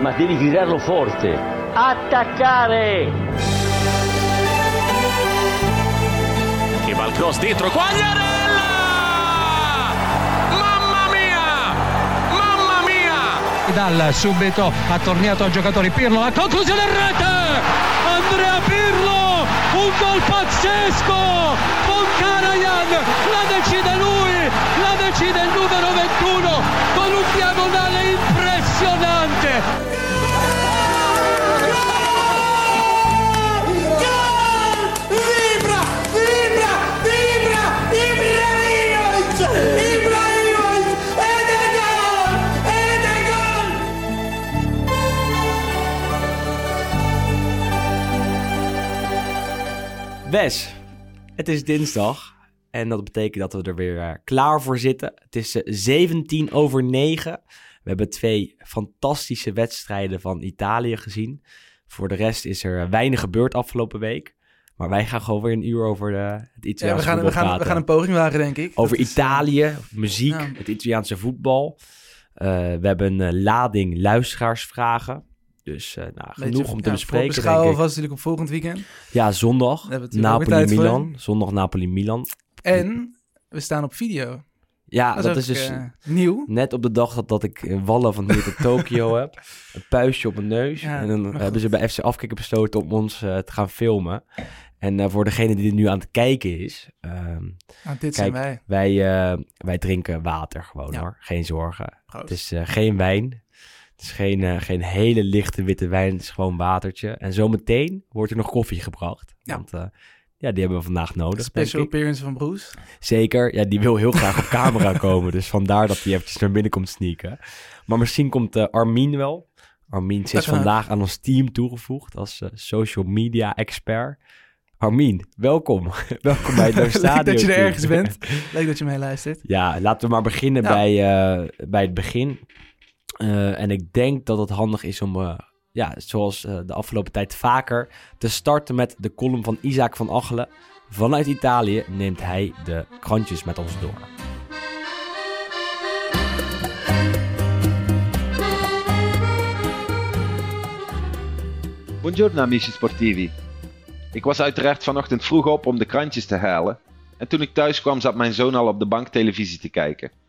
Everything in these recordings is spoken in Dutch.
ma devi gridarlo forte. Attaccare! Che va il cross dentro, Quagliarella! Mia! Dal subito ha tornato al giocatore Pirlo, la conclusione in rete! Andrea Pirlo, un gol pazzesco! Con Karajan, la decide lui, la decide il numero 21 con un diagonale impressionante! Wes, het is dinsdag. En dat betekent dat we er weer eh, klaar voor zitten. Het is eh, 17 over 9. We hebben twee fantastische wedstrijden van Italië gezien. Voor de rest is er eh, weinig gebeurd afgelopen week. Maar wij gaan gewoon weer een uur over eh, het Ja, Italiaanse we, gaan, we, voetbal gaan, we gaan een poging wagen, denk ik. Over Dat is, Italië, muziek, ja. het Italiaanse voetbal. Eh, we hebben een eh, lading luisteraarsvragen. Dus eh, nou, beetje, genoeg om te ja, bespreken, ik. alvast natuurlijk op volgend weekend. Ja, zondag. Napoli-Milan. Zondag Napoli-Milan. En we staan op video. Ja, Dat, dat, is, dus eh, nieuw. net op de dag dat, dat ik eh, wallen van hier tot Tokio heb. Een puistje op mijn neus. Ja, en dan hebben ze bij FC Afkikken besloten om ons te gaan filmen. En voor degene die er nu aan het kijken is... ehm, Nou, dit zijn kijk, wij. wij, eh, wij drinken water gewoon Ja. hoor. Geen zorgen. Proost. Het is geen wijn. Het is geen, eh, geen hele lichte witte wijn. Het is gewoon watertje. En zometeen wordt er nog koffie gebracht. Ja. Want eh, ja, die hebben we vandaag nodig. Special appearance van Broes. Zeker. Ja, die wil heel graag op camera komen. Dus vandaar dat hij eventjes naar binnen komt sneaken. Maar misschien komt eh Armin wel. Armin is vandaag aan ons team toegevoegd als social media expert. Armin, welkom. welkom bij het Leuk Stadion. dat je er ergens bent. Leuk dat je meeluistert. Ja, laten we maar beginnen Ja. bij, bij het begin. Eh, en ik denk dat het handig is om, eh, ja, zoals eh, de afgelopen tijd vaker, te starten met de column van Isaac van Achelen. Vanuit Italië neemt hij de krantjes met ons door. Buongiorno amici sportivi. Ik was uiteraard vanochtend vroeg op om de krantjes te halen. En toen ik thuis kwam zat mijn zoon al op de bank televisie te kijken.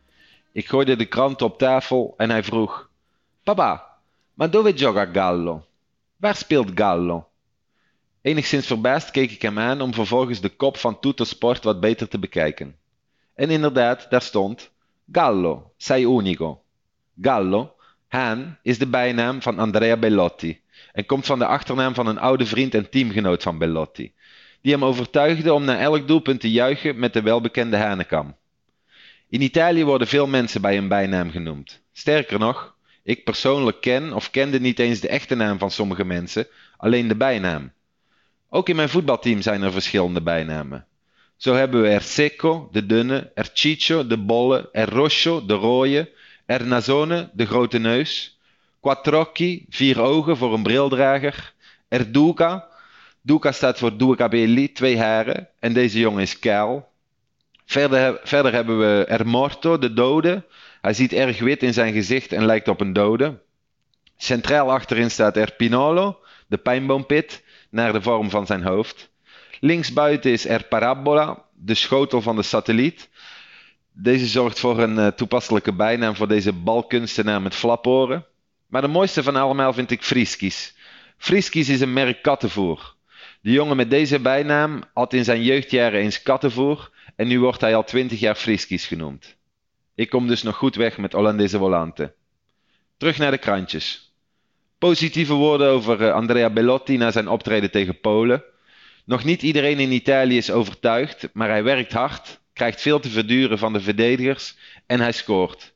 Ik gooide de krant op tafel en hij vroeg... Papa, ma dove gioca Gallo? Waar speelt Gallo? Enigszins verbaasd keek ik hem aan om vervolgens de kop van Tutto Sport wat beter te bekijken. En inderdaad, daar stond... Gallo, sei unico. Gallo, Haan, is de bijnaam van Andrea Bellotti en komt van de achternaam van een oude vriend en teamgenoot van Bellotti, die hem overtuigde om na elk doelpunt te juichen met de welbekende hanekam. In Italië worden veel mensen bij een bijnaam genoemd. Sterker nog, ik persoonlijk ken of kende niet eens de echte naam van sommige mensen, alleen de bijnaam. Ook in mijn voetbalteam zijn er verschillende bijnamen. Zo hebben we er Secco, de dunne, er Ciccio, de bolle, er Rosso, de rode, er Nazone, de grote neus, Quattrocchi, vier ogen voor een brildrager. Er Duca. Duca staat voor due capelli, twee haren. En deze jongen is kaal. Verder, verder hebben we Er Morto, de dode. Hij ziet erg wit in zijn gezicht en lijkt op een dode. Centraal achterin staat Er Pinolo, de pijnboompit, naar de vorm van zijn hoofd. Linksbuiten is Er Parabola, de schotel van de satelliet. Deze zorgt voor een eh, toepasselijke bijnaam voor deze balkunstenaar met flaporen. Maar de mooiste van allemaal vind ik Friskies. Friskies is een merk kattenvoer. De jongen met deze bijnaam had in zijn jeugdjaren eens kattenvoer en nu wordt hij al 20 jaar Friskies genoemd. Ik kom dus nog goed weg met Hollandese Volante. Terug naar de krantjes. Positieve woorden over eh, Andrea Bellotti na zijn optreden tegen Polen. Nog niet iedereen in Italië is overtuigd, maar hij werkt hard, krijgt veel te verduren van de verdedigers en hij scoort.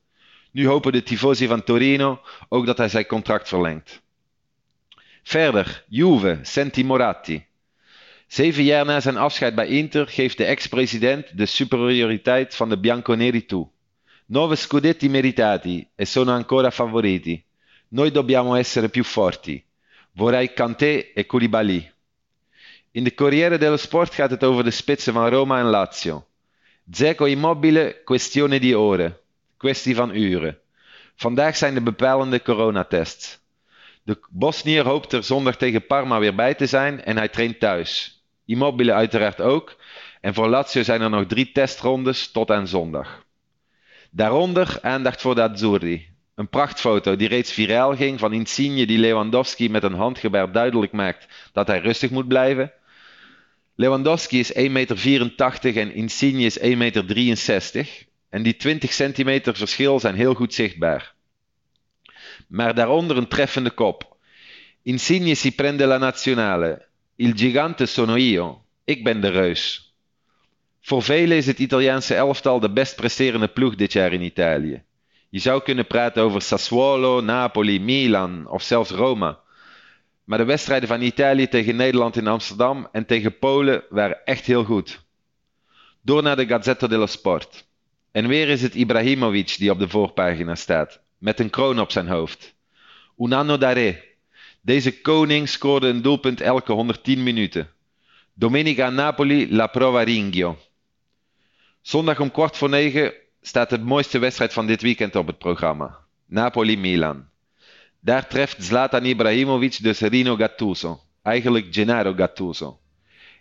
Nu hopen de tifosi van Torino ook dat hij zijn contract verlengt. Verder, Juve, Senti Moratti. Zeven jaar na zijn afscheid bij Inter geeft de ex-president de superioriteit van de Bianconeri toe. Nove scudetti meritati e sono ancora favoriti. Noi dobbiamo essere più forti. Vorrei Kanté e Koulibaly. In de Corriere dello Sport gaat het over de spitsen van Roma en Lazio. Zeko Immobile, kwestione di ore. Kwestie van uren. Vandaag zijn de bepalende coronatests. De Bosnier hoopt er zondag tegen Parma weer bij te zijn en hij traint thuis. Immobile uiteraard ook. En voor Lazio zijn er nog drie testrondes tot aan zondag. Daaronder aandacht voor de Azzurri. Een prachtfoto die reeds viraal ging van Insigne die Lewandowski met een handgebaar duidelijk maakt dat hij rustig moet blijven. Lewandowski is 1,84 meter en Insigne is 1,63 meter. En die 20 centimeter verschil zijn heel goed zichtbaar. Maar daaronder een treffende kop. Insigne si prende la nazionale. Il gigante sono io. Ik ben de reus. Voor velen is het Italiaanse elftal de best presterende ploeg dit jaar in Italië. Je zou kunnen praten over Sassuolo, Napoli, Milan of zelfs Roma. Maar de wedstrijden van Italië tegen Nederland in Amsterdam en tegen Polen waren echt heel goed. Door naar de Gazzetta dello Sport. En weer is het Ibrahimovic die op de voorpagina staat, met een kroon op zijn hoofd. Un anno da re. Deze koning scoorde een doelpunt elke 110 minuten. Domenica Napoli la prova ringio. Zondag om kwart voor negen staat de mooiste wedstrijd van dit weekend op het programma. Napoli-Milan. Daar treft Zlatan Ibrahimovic dus Rino Gattuso, eigenlijk Gennaro Gattuso.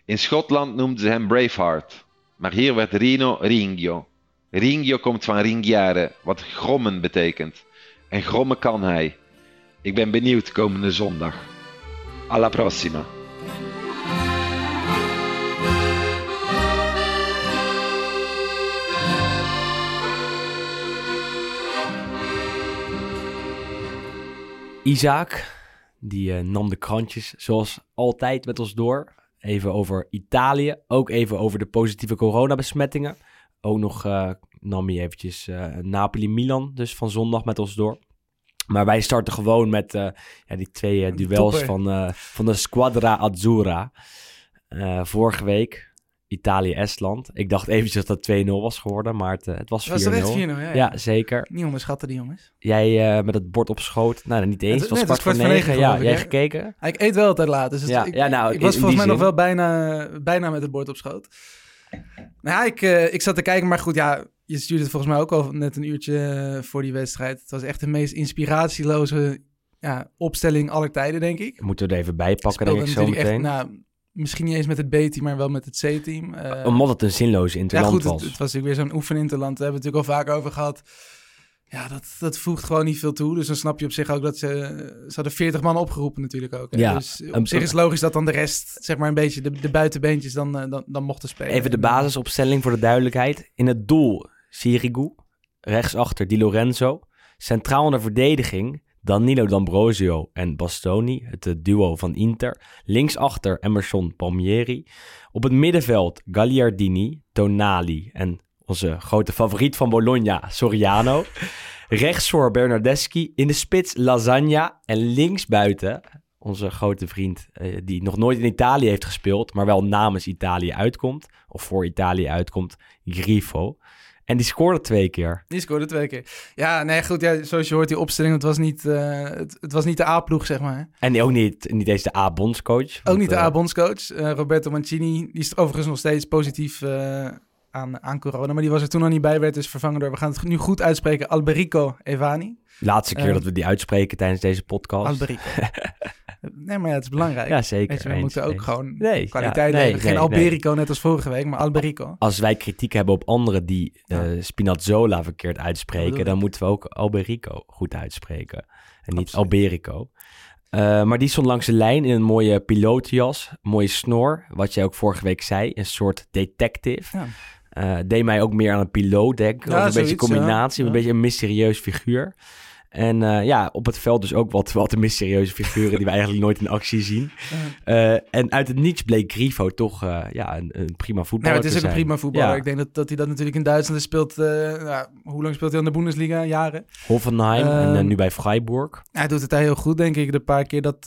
In Schotland noemden ze hem Braveheart, maar hier werd Rino Ringio. Ringio komt van ringiare, wat grommen betekent. En grommen kan hij. Ik ben benieuwd komende zondag. Alla prossima. Isaac, die eh, nam de krantjes zoals altijd met ons door. Even over Italië, ook even over de positieve coronabesmettingen. Ook nog eh, nam hij eventjes eh, Napoli-Milan, dus van zondag met ons door. Maar wij starten gewoon met eh, ja, die twee eh, duels Topper. van, eh, van de Squadra Azzurra. Vorige week Italië-Estland. Ik dacht eventjes dat het 2-0 was geworden, maar het, het was 4-0. Was echt 4-0? Ja, ja. Ja, zeker. Niet onderschatten die jongens. Jij met het bord op schoot. Nou, niet eens. Het- was kwart voor negen. Ja, ik, jij gekeken? Ik eet wel altijd laat. Dus het- Ja, ik, ja, nou, ik was volgens mij nog wel bijna, bijna met het bord op schoot. Nou ja, ik, ik zat te kijken, maar goed, ja, je stuurde het volgens mij ook al net een uurtje eh, voor die wedstrijd. Het was echt de meest inspiratieloze ja, opstelling aller tijden, denk ik. Moeten we er even bij pakken, denk ik zo meteen. Echt, nou, misschien niet eens met het B-team, maar wel met het C-team. Eh, Omdat het een zinloze ja, interland goed, het, was. het was natuurlijk weer zo'n oefeninterland. Daar hebben we het natuurlijk al vaker over gehad. Ja, dat, dat voegt gewoon niet veel toe. Dus dan snap je op zich ook dat ze... Ze hadden 40 man opgeroepen natuurlijk ook. hè. Ja, dus op een- zich is logisch dat dan de rest, zeg maar een beetje de, de buitenbeentjes dan, eh, dan, dan mochten spelen. Even de eh, basisopstelling voor de duidelijkheid. In het doel Sirigu. Rechtsachter Di Lorenzo. Centraal in de verdediging Danilo D'Ambrosio en Bastoni. Het eh, duo van Inter. Linksachter Emerson Palmieri. Op het middenveld Gagliardini, Tonali en onze grote favoriet van Bologna, Soriano. Rechtsvoor Bernardeschi. In de spits Lasagna. En linksbuiten onze grote vriend, eh, die nog nooit in Italië heeft gespeeld, maar wel namens Italië uitkomt, of voor Italië uitkomt, Grifo. En die scoorde twee keer. Die scoorde twee keer. Ja, nee, goed. Ja, zoals je hoort, die opstelling, het was niet, eh, het, het was niet de A-ploeg, zeg maar. En ook niet, niet eens de A-bondscoach. Ook niet de eh, A-bondscoach. Eh, Roberto Mancini, die is overigens nog steeds positief aan, aan corona. Maar die was er toen nog niet bij, werd dus vervangen door, we gaan het nu goed uitspreken, Alberico Evani. Laatste keer Eh, dat we die uitspreken tijdens deze podcast. Alberico. nee, maar ja, het is belangrijk. Ja, zeker. Je, we eens, moeten ook eens. gewoon Nee, kwaliteit ja, nee, leveren. Geen nee, Alberico net als vorige week, maar Alberico. Als wij kritiek hebben op anderen die Ja. Spinazzola verkeerd uitspreken, dan moeten we ook Alberico goed uitspreken. En niet. Alberico. Eh, maar die stond langs de lijn in een mooie pilootjas, mooie snor. Wat jij ook vorige week zei, een soort detective. Ja. Eh, deed mij ook meer aan een piloot denken. Ja, een beetje een combinatie, ja. een beetje een mysterieus figuur. En eh, ja, op het veld dus ook wat, wat de mysterieuze figuren die we eigenlijk nooit in actie zien. Eh, en uit het niets bleek Grifo toch ja, een, een prima voetballer maar het is ook een prima voetballer. Ja. Ik denk dat, dat hij dat natuurlijk in Duitsland speelt. nou, hoe lang speelt hij aan de Bundesliga? Jaren. Hoffenheim en eh, Ehm, nu bij Freiburg. Hij doet het daar heel goed, denk ik. De paar keer dat,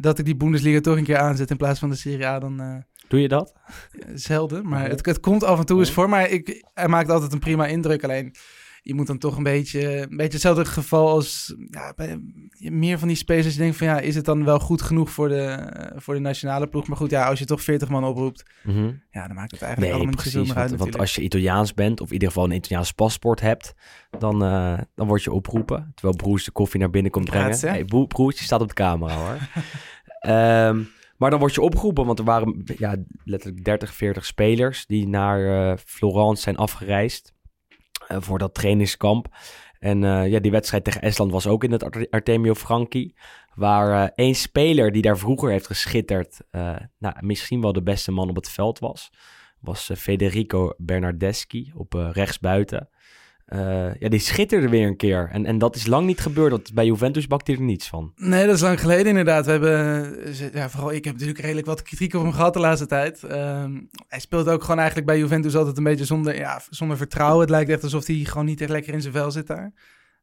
dat ik die Bundesliga toch een keer aanzet in plaats van de Serie A, dan Doe je dat? zelden. Maar het, het komt af en toe eens voor. Maar ik, hij maakt altijd een prima indruk. Alleen, je moet dan toch een beetje, een beetje hetzelfde geval als ja, bij, meer van die spelers. Je denkt van ja, is het dan wel goed genoeg voor de, voor de nationale ploeg? Maar goed, ja, als je toch 40 man oproept, Mhm. ja, dan maakt het eigenlijk Nee, allemaal niet precies. meer uit Want, want als je Italiaans bent, of in ieder geval een Italiaans paspoort hebt, dan, eh, dan word je opgeroepen. Terwijl Broes de koffie naar binnen komt brengen. Hey, Bro- Broes, je staat op de camera hoor. Ehm, maar dan word je opgeroepen, want er waren ja, letterlijk 30, 40 spelers die naar eh, Florence zijn afgereisd eh, voor dat trainingskamp. En eh, ja, die wedstrijd tegen Estland was ook in het Arte- Artemio Franchi. Waar één speler die daar vroeger heeft geschitterd, nou, misschien wel de beste man op het veld was, was Federico Bernardeschi op rechtsbuiten. Eh, ja, die schitterde weer een keer. En, en dat is lang niet gebeurd. Dat, bij Juventus bakte hij er niets van. Nee, dat is lang geleden inderdaad. We hebben, eh, ja, vooral ik heb natuurlijk redelijk wat kritiek op hem gehad de laatste tijd. Ehm, hij speelt ook gewoon eigenlijk bij Juventus altijd een beetje zonder, ja, zonder vertrouwen. Het lijkt echt alsof hij gewoon niet echt lekker in zijn vel zit daar.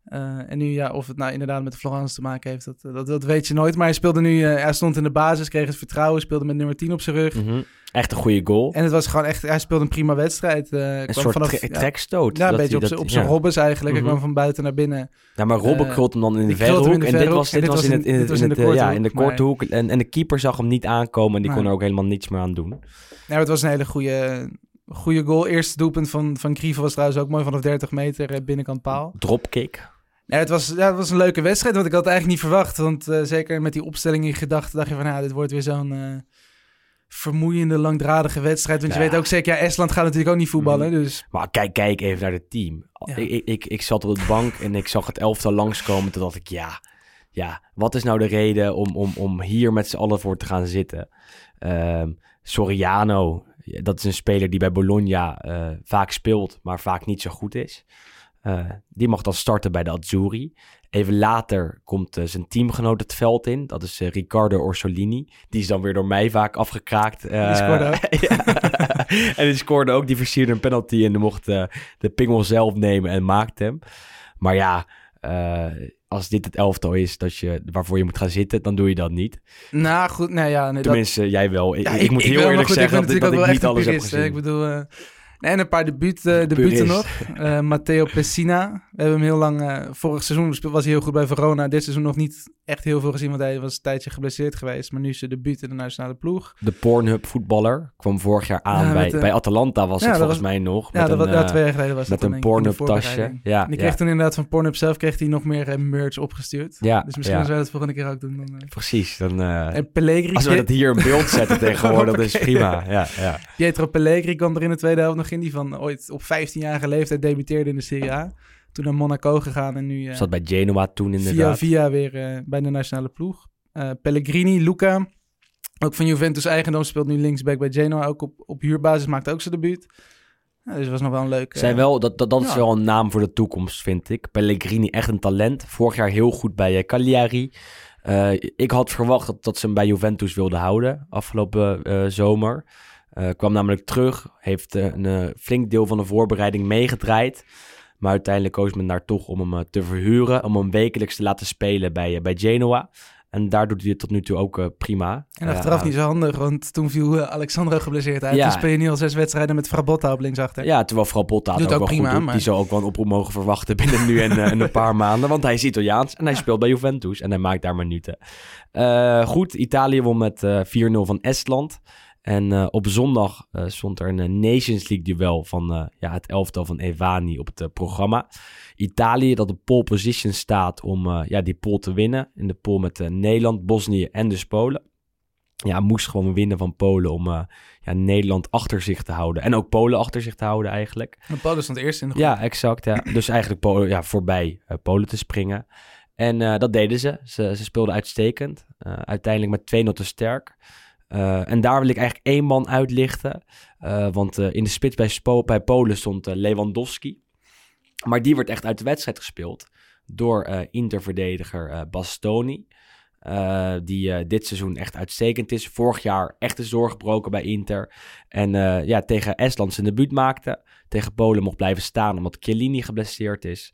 Eh, en nu, ja, of het nou inderdaad met Florence te maken heeft, dat, dat, dat weet je nooit. Maar hij speelde nu, eh, hij stond in de basis, kreeg het vertrouwen, speelde met nummer 10 op zijn rug. Mhm. Echt een goede goal. En het was gewoon echt, hij speelde een prima wedstrijd. eh, een kwam soort vanaf, ja, trekstoot. Ja, een beetje dat- zijn- op zijn ja. robbers eigenlijk. Mhm. Hij kwam van buiten naar binnen. Ja, maar Robben krult hem dan in de verhoek. de En dit was, dit was in het, het, de eh, ja, korte in de korte hoek. En, en de keeper zag hem niet aankomen. En die kon er ook helemaal niets meer aan doen. Ja, het was een hele goede, goede goal. Eerste doelpunt van, van Grieven was trouwens ook mooi vanaf 30 meter binnenkant paal. Dropkick. Ja, het, was, ja, het was een leuke wedstrijd, want ik had het eigenlijk niet verwacht. Want eh, zeker met die opstelling in gedachten dacht je van... Ja, dit wordt weer zo'n eh, vermoeiende, langdradige wedstrijd. Want je weet ook zeker, ja, Estland gaat natuurlijk ook niet voetballen. Dus Maar kijk, kijk even naar het team. Ja. Ik, ik, ik, ik zat op de bank en ik zag het elftal langskomen. Toen dacht ik, ja, ja wat is nou de reden om, om, om hier met z'n allen voor te gaan zitten? Ehm Soriano, dat is een speler die bij Bologna eh, vaak speelt, maar vaak niet zo goed is. Eh, die mag dan starten bij de Azzurri. Even later komt eh, zijn teamgenoot het veld in. Dat is eh, Riccardo Orsolini. Die is dan weer door mij vaak afgekraakt. Die scoorde ook. en die scoorde ook. Die versierde een penalty en mocht eh, de pingel zelf nemen en maakte hem. Maar ja, als dit het elftal is dat je, waarvoor je moet gaan zitten, dan doe je dat niet. nou goed, nou ja... Nee, dat- Tenminste, jij wel. Ik, Ja, ik, moet heel eerlijk zeggen dat, ik- dat ik niet alles heb gezien. Ik bedoel... en een paar eh debuten Purist. nog. Eh, Matteo Pessina. We hebben hem heel lang... eh, vorig seizoen was hij heel goed bij Verona. Dit seizoen nog niet echt heel veel gezien, want hij was een tijdje geblesseerd geweest. Maar nu is zijn debuut in de nationale ploeg. De Pornhub voetballer kwam vorig jaar aan Ja, bij, bij Atalanta was ja, het volgens was- mij nog. Ja, met dat een, was, ja, twee jaar geleden was met dat een de Pornhub tasje. Ja, En die kreeg toen inderdaad van Pornhub zelf kreeg hij nog meer merch opgestuurd. Ja, Dus misschien zullen we dat volgende keer ook doen. Dan, precies. Dan, En Pellegrini, als we dat hier in beeld zetten tegenwoordig, dat is prima. Ja, ja. Pietro Pellegrini kwam er in de tweede helft nog Die van ooit op 15-jarige leeftijd debuteerde in de Serie A. Toen naar Monaco gegaan en nu eh, Zat bij Genoa toen via inderdaad. via weer eh, bij de nationale ploeg. Eh, Pellegrini, Luca, ook van Juventus eigendom, speelt nu linksback bij Genoa. Ook op, op huurbasis, maakt ook zijn debuut. Ja, dus was nog wel een leuk... Zijn eh, wel, dat, dat, dat is wel een naam voor de toekomst, vind ik. Pellegrini, echt een talent. Vorig jaar heel goed bij eh, Cagliari. Eh, ik had verwacht dat, dat ze hem bij Juventus wilden houden afgelopen eh, zomer. Eh, kwam namelijk terug, heeft eh, een eh, flink deel van de voorbereiding meegedraaid. Maar uiteindelijk koos men daar toch om hem te verhuren, om hem wekelijks te laten spelen bij, bij Genoa. En daar doet hij het tot nu toe ook prima. En achteraf niet zo handig, want toen viel eh, Alexandro geblesseerd uit. Ja. Toen speel je nu al zes wedstrijden met Frabotta op linksachter. Ja, terwijl vooral Botta het Doet ook, prima, goed doet. maar- Die zou ook wel een oproep mogen verwachten binnen nu en, en een paar maanden. Want hij is Italiaans en hij speelt bij Juventus en hij maakt daar minuten. Goed, Italië won met eh 4-0 van Estland. En eh, op zondag eh, stond er een eh, Nations League duel van ja, het elftal van Evani op het programma. Italië dat op pole position staat om ja, die pool te winnen. In de pool met Nederland, Bosnië en dus Polen. Ja, moest gewoon winnen van Polen om ja, Nederland achter zich te houden. En ook Polen achter zich te houden eigenlijk. En Polen stond eerst in de groep. Ja, exact. Ja. Dus eigenlijk Polen, ja, voorbij Polen te springen. En dat deden ze. Ze, ze speelden uitstekend. Uiteindelijk met 2-0 te sterk. Eh, en daar wil ik eigenlijk één man uitlichten. Eh, want eh, in de spits bij, Spo- bij Polen stond Lewandowski. Maar die werd echt uit de wedstrijd gespeeld door interverdediger Bastoni. Eh, die eh, dit seizoen echt uitstekend is. Vorig jaar echt is doorgebroken bij Inter. En eh, ja, tegen Estland zijn debuut maakte. Tegen Polen mocht blijven staan omdat Chiellini geblesseerd is.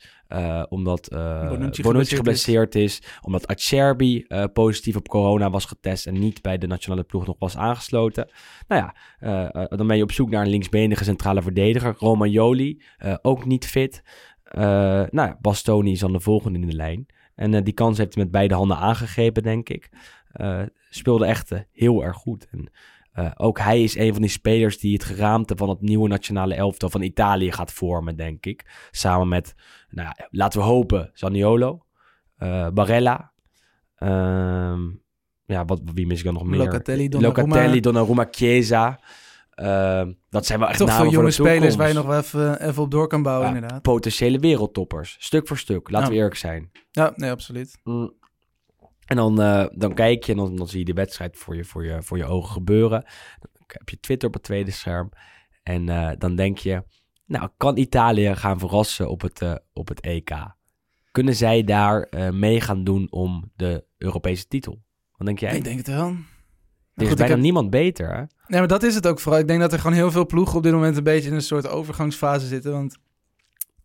omdat Bonucci Bonucci, geblesseerd is. Omdat Acerbi positief op corona was getest. En niet bij de nationale ploeg nog was aangesloten. Nou ja, dan ben je op zoek naar een linksbenige centrale verdediger. Romagnoli, ook niet fit. Nou ja, Bastoni is dan de volgende in de lijn. En eh, die kans heeft hij met beide handen aangegrepen, denk ik. Eh, speelde echt eh, heel erg goed. En ook hij is een van die spelers die het geraamte van het nieuwe nationale elftal van Italië gaat vormen, denk ik. Samen met, nou, ja, laten we hopen, Zaniolo, Barella. Ehm, ja, wat, wie mis ik dan nog meer? Locatelli, Donnarumma. Locatelli, Donnarumma, Chiesa. Ehm, dat zijn wel echt Toch veel voor jonge de spelers waar je nog wel even, even op door kan bouwen, Ja, inderdaad. Potentiële wereldtoppers. Stuk voor stuk, laten Ja. we eerlijk zijn. Ja, nee, absoluut. Mm. En dan, eh, dan kijk je en dan, dan zie je de wedstrijd voor je, voor, je, voor je ogen gebeuren. Dan heb je Twitter op het tweede scherm. En eh, dan denk je, nou, kan Italië gaan verrassen op het, eh, op het EK? Kunnen zij daar mee gaan doen om de Europese titel? Wat denk jij? Ik denk het wel. Er is goed, bijna heb- niemand beter, hè? Nee, maar dat is het ook vooral. Ik denk dat er gewoon heel veel ploegen op dit moment een beetje in een soort overgangsfase zitten. Want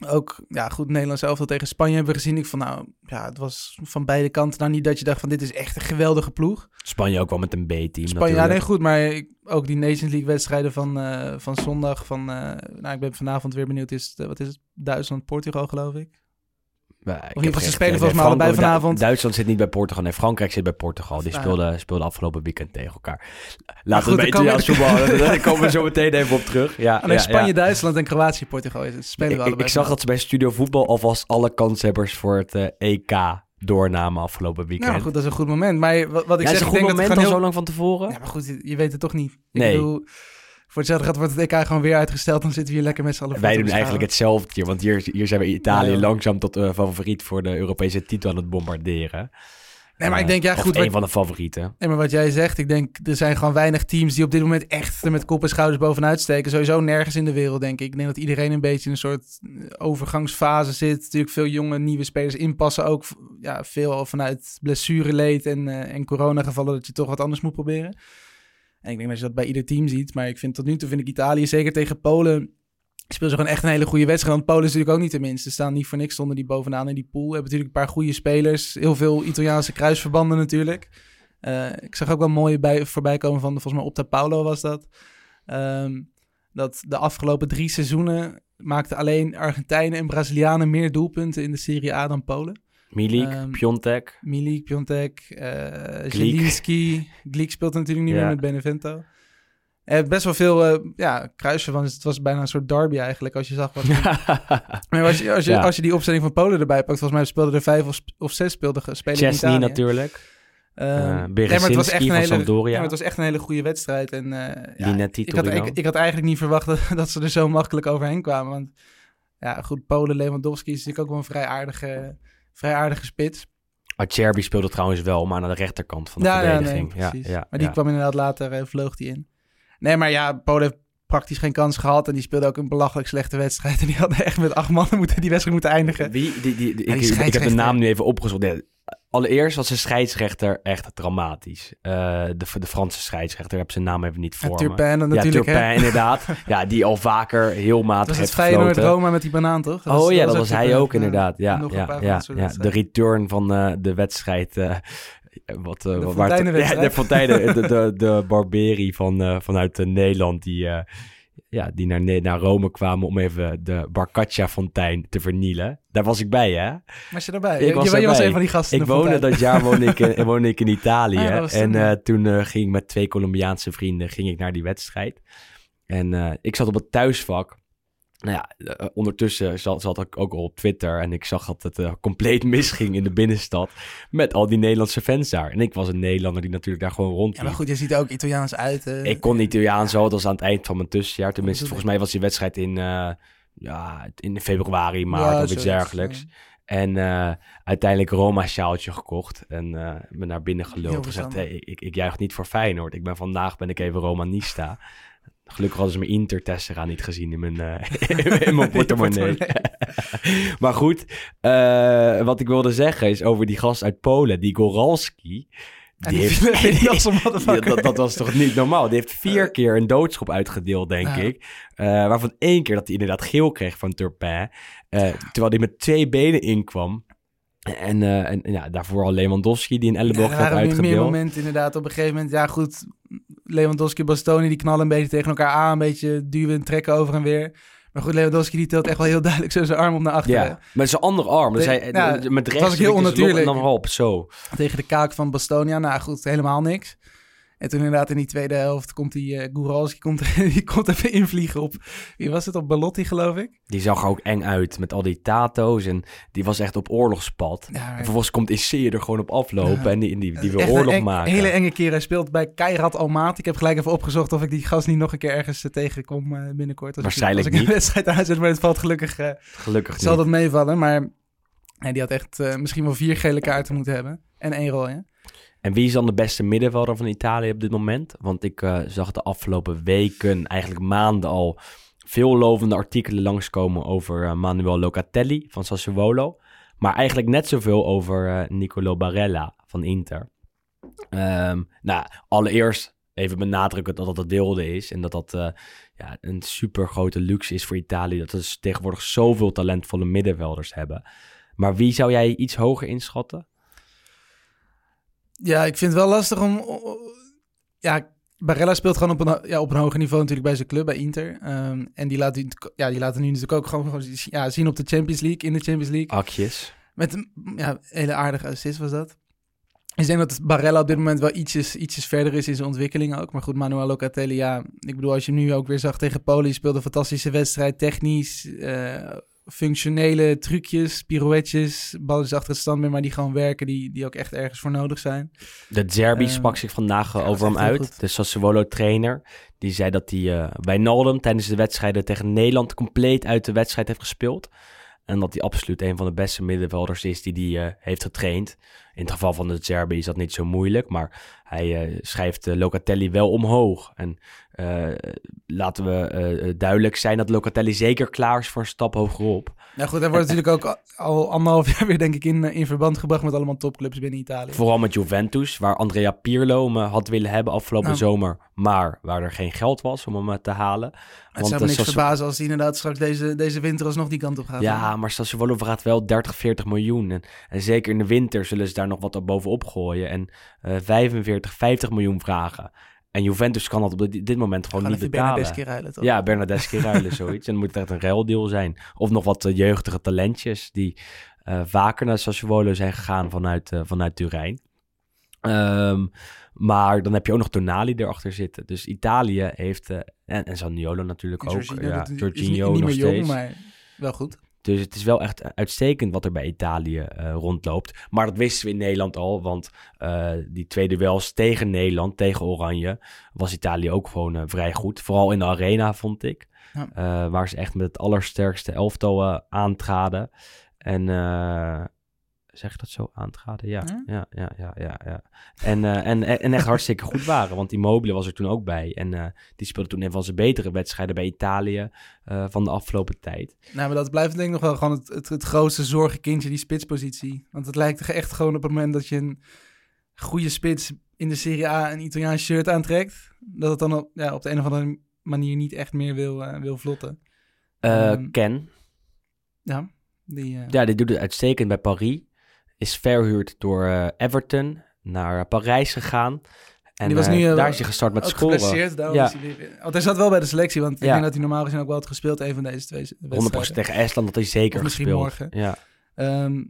ook, ja goed, Nederland zelf al tegen Spanje hebben gezien. Ik van, nou, ja, het was van beide kanten nou niet dat je dacht van dit is echt een geweldige ploeg. Spanje ook wel met een B-team Spanje, ja, nee, goed, maar ook die Nations League wedstrijden van, eh, van zondag. Van, eh, nou, ik ben vanavond weer benieuwd. Is het, eh, wat is het? Duitsland, Portugal, geloof ik. Ieder geval, ze spelen volgens mij allebei vanavond. Du- Duitsland zit niet bij Portugal. Nee, Frankrijk zit bij Portugal. Die Nou, speelden, speelden afgelopen weekend tegen elkaar. Laten we we- als voetbal. Daar komen we zo meteen even op terug. Ja, Alleen ja, Spanje, ja. Duitsland en Kroatië, Portugal. spelen we Ik, ik, allebei ik zag dat ze bij Studio Voetbal alvast alle kanshebbers voor het eh, EK doornamen afgelopen weekend. Nou goed, dat is een goed moment. Maar wat, wat ik ja, zeg, is een ik goed denk moment al zo lang van tevoren? Ja, maar goed, je, je weet het toch niet. Ik Nee. bedoel, voor hetzelfde gaat wordt het EK gewoon weer uitgesteld. Dan zitten we hier lekker met z'n allen Wij doen eigenlijk hetzelfde hier, want hier, hier zijn we Italië Ja, langzaam tot eh, favoriet voor de Europese titel aan het bombarderen. Nee, maar ik Eh, denk, ja goed. een Wat, van de favorieten. nee, maar wat jij zegt, ik denk, er zijn gewoon weinig teams die op dit moment echt er met kop en schouders bovenuit steken. Sowieso nergens in de wereld, denk ik. Ik denk dat iedereen een beetje in een soort eh, overgangsfase zit. Natuurlijk veel jonge, nieuwe spelers inpassen. Ook ja, veel vanuit blessureleed en, eh en coronagevallen dat je toch wat anders moet proberen. En ik denk dat je dat bij ieder team ziet. Maar ik vind tot nu toe vind ik Italië, zeker tegen Polen, speel ze gewoon echt een hele goede wedstrijd. Want Polen is natuurlijk ook niet de minste. Ze staan niet voor niks, stonden die bovenaan in die pool. Hebben natuurlijk een paar goede spelers. Heel veel Italiaanse kruisverbanden natuurlijk. Eh, ik zag ook wel mooi bij, voorbij komen van, volgens mij Opta Paulo was dat. Ehm, dat de afgelopen drie seizoenen maakten alleen Argentijnen en Brazilianen meer doelpunten in de Serie A dan Polen. Milik, Ehm, Piontek. Milik, Piontek, eh Gleek. Zielinski. Speelt natuurlijk niet Ja. meer met Benevento. Heeft best wel veel eh ja, kruisverbanden. Het was bijna een soort derby eigenlijk, als je zag wat... maar als je, als, je, Ja. als je die opstelling van Polen erbij pakt, volgens mij speelden er vijf of, of zes speelden, spelen in Italië. natuurlijk. Eh, nee, maar het was echt een hele, Sampdoria. ja, maar het was echt een hele goede wedstrijd. En, eh, ja, ik, had, ik had eigenlijk niet verwacht dat, dat ze er zo makkelijk overheen kwamen. Want ja, goed, Polen, Lewandowski is natuurlijk ook wel een vrij aardige, vrij aardige spits. Acerbi speelde trouwens wel, maar aan de rechterkant van de Ja, ja, nee, verdediging. Ja, ja, maar die kwam inderdaad later, eh, vloog die in. Nee, maar ja, Polen heeft praktisch geen kans gehad. En die speelde ook een belachelijk slechte wedstrijd. En die hadden echt met acht mannen moeten, die wedstrijd moeten eindigen. Wie, die, die, die- die ik, ik heb de naam nu even opgezocht. Allereerst was de scheidsrechter echt dramatisch. Eh, de, de Franse scheidsrechter, ik heb zijn naam even niet Ja, voor me. Turpin Ja, natuurlijk. Turpin, hè. inderdaad. Ja, die al vaker heel Dat matig heeft gefloten. Roma met die banaan, toch? Dat oh ja, dat was hij ook inderdaad. Ja, nog een ja, ja, dat ja. De return van eh, de wedstrijd. eh, wat, eh, De waar-. Ja, de Fonteinen, de, de, de Barberi van, eh, vanuit eh, Nederland. Die, eh, ja, die naar, naar Rome kwamen om even de Barcaccia-fontein te vernielen. Daar was ik bij, hè? Was je daarbij? Ik Je- was je, was erbij. een van die gasten. Ik woonde dat jaar woonde ik in, woonde ik in Italië. Ah, en toen, eh, toen eh, ging ik met twee Colombiaanse vrienden ging ik naar die wedstrijd. En eh, ik zat op het thuisvak. Nou ja, eh, ondertussen zat, zat ik ook al op Twitter en ik zag dat het eh, compleet misging in de binnenstad met al die Nederlandse fans daar. En ik was een Nederlander die natuurlijk daar gewoon Ja, rondliep. maar goed, je ziet er ook Italiaans uit. eh. Ik kon Italiaans zo, dat was aan het eind van mijn tussenjaar. Tenminste, volgens mij was die wedstrijd in, ja, in februari, maart Ja, of iets dergelijks. En uiteindelijk Roma-sjaaltje gekocht. En me naar binnen gelopen. Gezegd, hey, ik, ik juich niet voor Feyenoord. Ik ben vandaag ben ik even Romanista. Gelukkig hadden ze mijn Inter-tessera niet gezien in mijn, eh, in mijn portemonnee. maar goed, eh, wat ik wilde zeggen is over die gast uit Polen, die Goralski. Die. Ja, dat, dat was toch niet normaal? Die heeft vier keer een doodschop uitgedeeld, denk Ja. ik. Eh, waarvan één keer dat hij inderdaad geel kreeg van Turpin. Eh, terwijl hij met twee benen inkwam. En, eh, en ja, daarvoor al Lewandowski die een Ja, elleboog er had waren weer meer uitgedeeld. momenten inderdaad. Op een gegeven moment, ja goed, Lewandowski, Bastoni, die knallen een beetje tegen elkaar aan. Een beetje duwen en trekken over en weer. Maar goed, Lewandowski die tilt echt wel heel duidelijk zo zijn arm op naar achteren. Ja, met zijn andere arm. Dus hij, met was rechts heel een beetje zijn lok onnatuurlijk. En dan op, zo. Tegen de kaak van Bastonia. Nou goed, helemaal niks. En toen inderdaad in die tweede helft komt die uh, Guralski komt, die komt even invliegen op... Wie was het? Op Balotti, geloof ik. Die zag er ook eng uit met al die tato's. En die was echt op oorlogspad. Ja, En vervolgens komt Isseer er gewoon op aflopen. Ja. En die, die, die wil Echt een oorlog eng- maken. hele enge keer. Hij speelt bij Kairat Almaty. Ik heb gelijk even opgezocht of ik die gast niet nog een keer ergens eh, tegenkom eh, binnenkort. Als Waarschijnlijk ik, als ik niet. een wedstrijd aanzet, maar het valt gelukkig... Gelukkig zal niet. dat meevallen. Maar nee, die had echt misschien wel vier gele kaarten moeten hebben. En één rode. En wie is dan de beste middenvelder van Italië op dit moment? Want ik eh, zag de afgelopen weken, eigenlijk maanden al, veel lovende artikelen langskomen over eh, Manuel Locatelli van Sassuolo. Maar eigenlijk net zoveel over eh, Nicolo Barella van Inter. Ehm, nou, allereerst even benadrukken dat dat het wilde is. En dat dat ja, een super grote luxe is voor Italië. Dat ze tegenwoordig zoveel talentvolle middenvelders hebben. Maar wie zou jij iets hoger inschatten? Ja, ik vind het wel lastig om... Ja, Barella speelt gewoon op een, ja, op een hoger niveau natuurlijk bij zijn club, bij Inter. Ehm, en die laten, ja, die laten nu natuurlijk ook gewoon, gewoon ja, zien op de Champions League, in de Champions League. Akjes. Met een ja, hele aardige assist was dat. Ik denk dat Barella op dit moment wel ietsjes, ietsjes verder is in zijn ontwikkeling ook. Maar goed, Manuel Locatelli, ja. Ik bedoel, als je hem nu ook weer zag tegen Polen, die speelde een fantastische wedstrijd. Technisch, eh, functionele trucjes, pirouetjes, balletjes achter het standbeen, maar die gewoon werken, die, die ook echt ergens voor nodig zijn. De Zerbi Ehm, sprak zich vandaag eh, ja, over hem uit. goed. De Sassuolo-trainer. Die zei dat hij eh Wijnaldum tijdens de wedstrijden tegen Nederland compleet uit de wedstrijd heeft gespeeld. En dat hij absoluut een van de beste middenvelders is die hij eh, heeft getraind. In het geval van de Zerbi is dat niet zo moeilijk. Maar hij eh, schrijft eh, Locatelli wel omhoog. En eh, laten we duidelijk zijn dat Locatelli zeker klaar is voor een stap hogerop. Nou goed, hij wordt natuurlijk ook al anderhalf jaar weer, denk ik, in, in verband gebracht met allemaal topclubs binnen Italië. Vooral met Juventus, waar Andrea Pirlo hem eh, had willen hebben afgelopen Nou. zomer. Maar waar er geen geld was om hem te halen. Het zou eh, me niks Sassu- verbazen als hij inderdaad straks deze, deze winter alsnog die kant op gaat. Ja, maar Sassuolo vraagt wel 30, 40 miljoen. En, en zeker in de winter zullen ze daar nog wat op bovenop gooien. En eh 45, 50 miljoen vragen. En Juventus kan dat op dit, dit moment gewoon niet betalen. Bernardeschi ruilen, toch? Ja, Bernardeschi ruilen, zoiets. En dan moet het echt een ruildeal zijn. Of nog wat eh, jeugdige talentjes die eh, vaker naar Sassuolo zijn gegaan vanuit, eh, vanuit Turijn. Ehm, maar dan heb je ook nog Tonali erachter zitten. Dus Italië heeft... eh, en, en natuurlijk En ook. Jorginho, ja, Jorginho nog jong, steeds. maar wel goed. Dus het is wel echt uitstekend wat er bij Italië eh, rondloopt. Maar dat wisten we in Nederland al, want eh, die twee duels tegen Nederland, tegen Oranje, was Italië ook gewoon eh, vrij goed. Vooral in de arena, vond ik. Ja. Waar ze echt met het allersterkste elftal aantraden. En zeg dat zo? Aantraden? Ja, Ja? ja, ja, ja, ja. ja. En, eh, en, en echt hartstikke goed waren, want Immobile was er toen ook bij. En eh, die speelde toen een van zijn betere wedstrijden bij Italië eh, van de afgelopen tijd. Nou, maar dat blijft denk ik nog wel gewoon het, het, het grootste zorgenkindje, die spitspositie. Want het lijkt echt gewoon op het moment dat je een goede spits in de Serie A een Italiaans shirt aantrekt, dat het dan op, ja, op de een of andere manier niet echt meer wil, wil vlotten. Eh, Ehm, Ken, Ja, die, Ja, die doet het uitstekend bij Paris. Is verhuurd door eh, Everton naar Parijs gegaan. En Die was eh, nu, daar is hij gestart met scoren. daarom Ja. is hij Want hij zat wel bij de selectie, want ik Ja. denk dat hij normaal gezien ook wel had gespeeld, een van deze twee 100% wedstrijden. tegen Estland dat hij zeker Of misschien gespeeld. morgen. Ja. Ehm,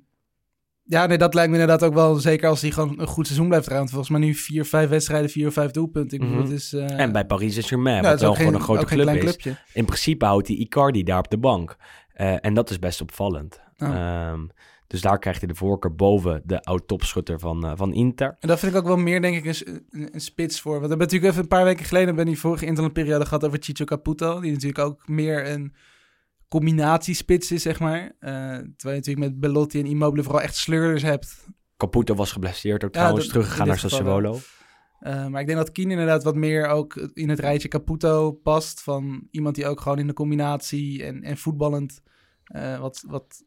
ja, nee, dat lijkt me inderdaad ook wel, zeker als hij gewoon een goed seizoen blijft rijden. Volgens mij nu vier, vijf wedstrijden, vier of vijf doelpunten. Ik bedoel, Mhm. het is... eh, En bij Paris Saint-Germain, ja, wat het is wel gewoon geen- een grote club is. clubje. In principe houdt hij Icardi daar op de bank. En dat is best opvallend. Ehm, dus daar krijgt hij de voorkeur boven de oud-topschutter van, eh, van Inter. En dat vind ik ook wel meer, denk ik, een, een, een spits voor. Want we hebben natuurlijk even een paar weken geleden... we die vorige interlandperiode gehad over Chicho Caputo. Die natuurlijk ook meer een combinatiespits is, zeg maar. Eh, terwijl je natuurlijk met Belotti en Immobile vooral echt sleurders hebt. Caputo was geblesseerd ook Ja, trouwens, teruggegaan naar. Sassuolo. Eh, maar ik denk dat Kien inderdaad wat meer ook in het rijtje Caputo past. Van iemand die ook gewoon in de combinatie en, en voetballend... wat, wat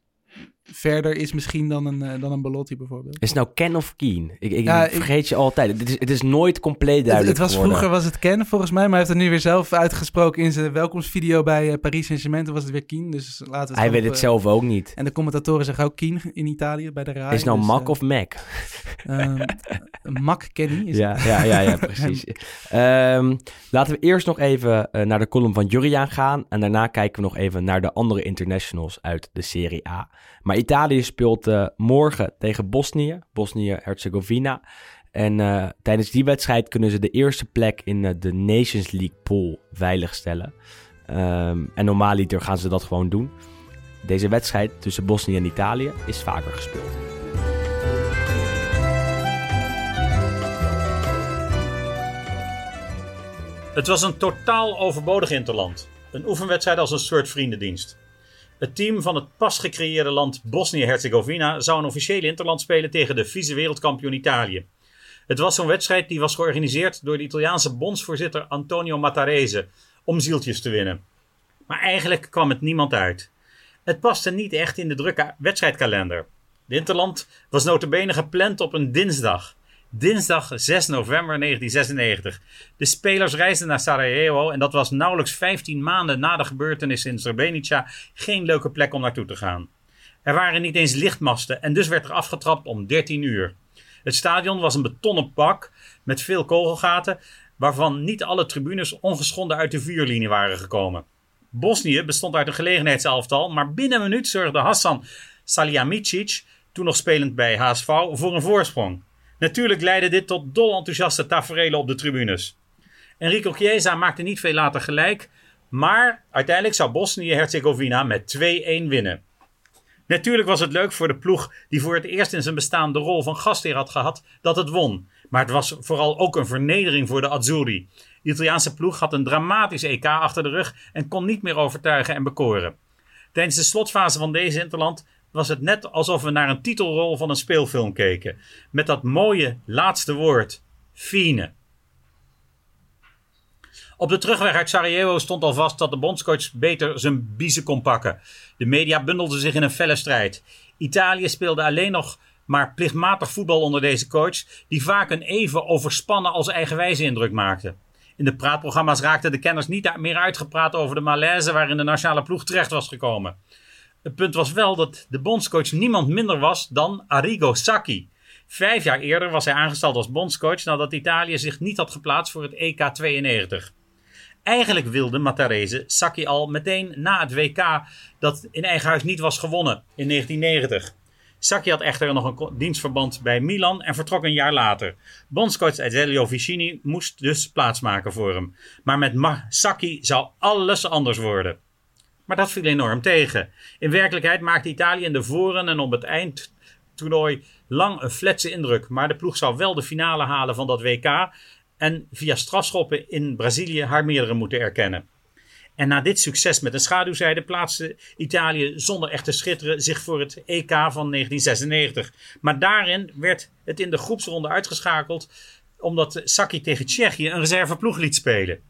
verder is misschien dan een, eh, dan een Belotti bijvoorbeeld. Is het nou Ken of Keen? Ik, ik Ja, ik- vergeet je altijd. Het is, het is nooit compleet Het, duidelijk het was geworden. vroeger was het Ken volgens mij, maar hij heeft het nu weer zelf uitgesproken in zijn welkomstvideo bij eh, Paris Saint-Germain. Toen was het weer Kien, dus laten we het Hij weet het zelf ook niet. En de commentatoren zeggen ook Kien in Italië bij de RAI. Is het nou dus, Mac eh, of Mac? ehm, Mac Kenny is Ja, ja, ja, ja, precies. Ehm, laten we eerst nog even naar de column van Juriaan gaan. En daarna kijken we nog even naar de andere internationals uit de Serie A. Maar Italië speelt eh, morgen tegen Bosnië, Bosnië-Herzegovina. En eh, tijdens die wedstrijd kunnen ze de eerste plek in eh, de Nations League pool veiligstellen. Ehm en normaaliter gaan ze dat gewoon doen. Deze wedstrijd tussen Bosnië en Italië is vaker gespeeld. Het was een totaal overbodig interland. Een oefenwedstrijd als een soort vriendendienst. Het team van het pas gecreëerde land Bosnië-Herzegovina zou een officiële interland spelen tegen de vice-wereldkampioen Italië. Het was zo'n wedstrijd die was georganiseerd door de Italiaanse bondsvoorzitter Antonio Mattarese om zieltjes te winnen. Maar eigenlijk kwam het niemand uit. Het paste niet echt in de drukke wedstrijdkalender. De interland was notabene gepland op een dinsdag. Dinsdag 6 november 1996. De spelers reisden naar Sarajevo en dat was nauwelijks 15 maanden na de gebeurtenissen in Srebrenica geen leuke plek om naartoe te gaan. Er waren niet eens lichtmasten en dus werd er afgetrapt om 13 uur. Het stadion was een betonnen pak met veel kogelgaten, waarvan niet alle tribunes ongeschonden uit de vuurlinie waren gekomen. Bosnië bestond uit een gelegenheidselftal, maar binnen een minuut zorgde Hassan Salihamidzic, toen nog spelend bij HSV, voor een voorsprong. Natuurlijk leidde dit tot dol enthousiaste taferelen op de tribunes. Enrico Chiesa maakte niet veel later gelijk, maar uiteindelijk zou Bosnië-Herzegovina met 2-1 winnen. Natuurlijk was het leuk voor de ploeg die voor het eerst in zijn bestaan de rol van gastheer had gehad dat het won. Maar het was vooral ook een vernedering voor de Azzurri. De Italiaanse ploeg had een dramatisch EK achter de rug en kon niet meer overtuigen en bekoren. Tijdens de slotfase van deze interland was het net alsof we naar een titelrol van een speelfilm keken. Met dat mooie laatste woord: fine. Op de terugweg uit Sarajevo stond al vast dat de bondscoach beter zijn biezen kon pakken. De media bundelden zich in een felle strijd. Italië speelde alleen nog maar plichtmatig voetbal onder deze coach, die vaak een even overspannen als eigenwijze indruk maakte. In de praatprogramma's raakten de kenners niet meer uitgepraat over de malaise waarin de nationale ploeg terecht was gekomen. Het punt was wel dat de bondscoach niemand minder was dan Arrigo Sacchi. Vijf jaar eerder was hij aangesteld als bondscoach nadat Italië zich niet had geplaatst voor het EK 92. Eigenlijk wilde Mattarese Sacchi al meteen na het WK dat in eigen huis niet was gewonnen in 1990. Sacchi had echter nog een dienstverband bij Milan en vertrok een jaar later. Bondscoach Azeglio Vicini moest dus plaatsmaken voor hem. Maar met Sacchi zou alles anders worden. Maar dat viel enorm tegen. In werkelijkheid maakte Italië in de voren en op het eindtoernooi lang een fletse indruk. Maar de ploeg zou wel de finale halen van dat WK en via strafschoppen in Brazilië haar meerdere moeten erkennen. En na dit succes met een schaduwzijde plaatste Italië zonder echt te schitteren zich voor het EK van 1996. Maar daarin werd het in de groepsronde uitgeschakeld omdat Sacchi tegen Tsjechië een reserveploeg liet spelen.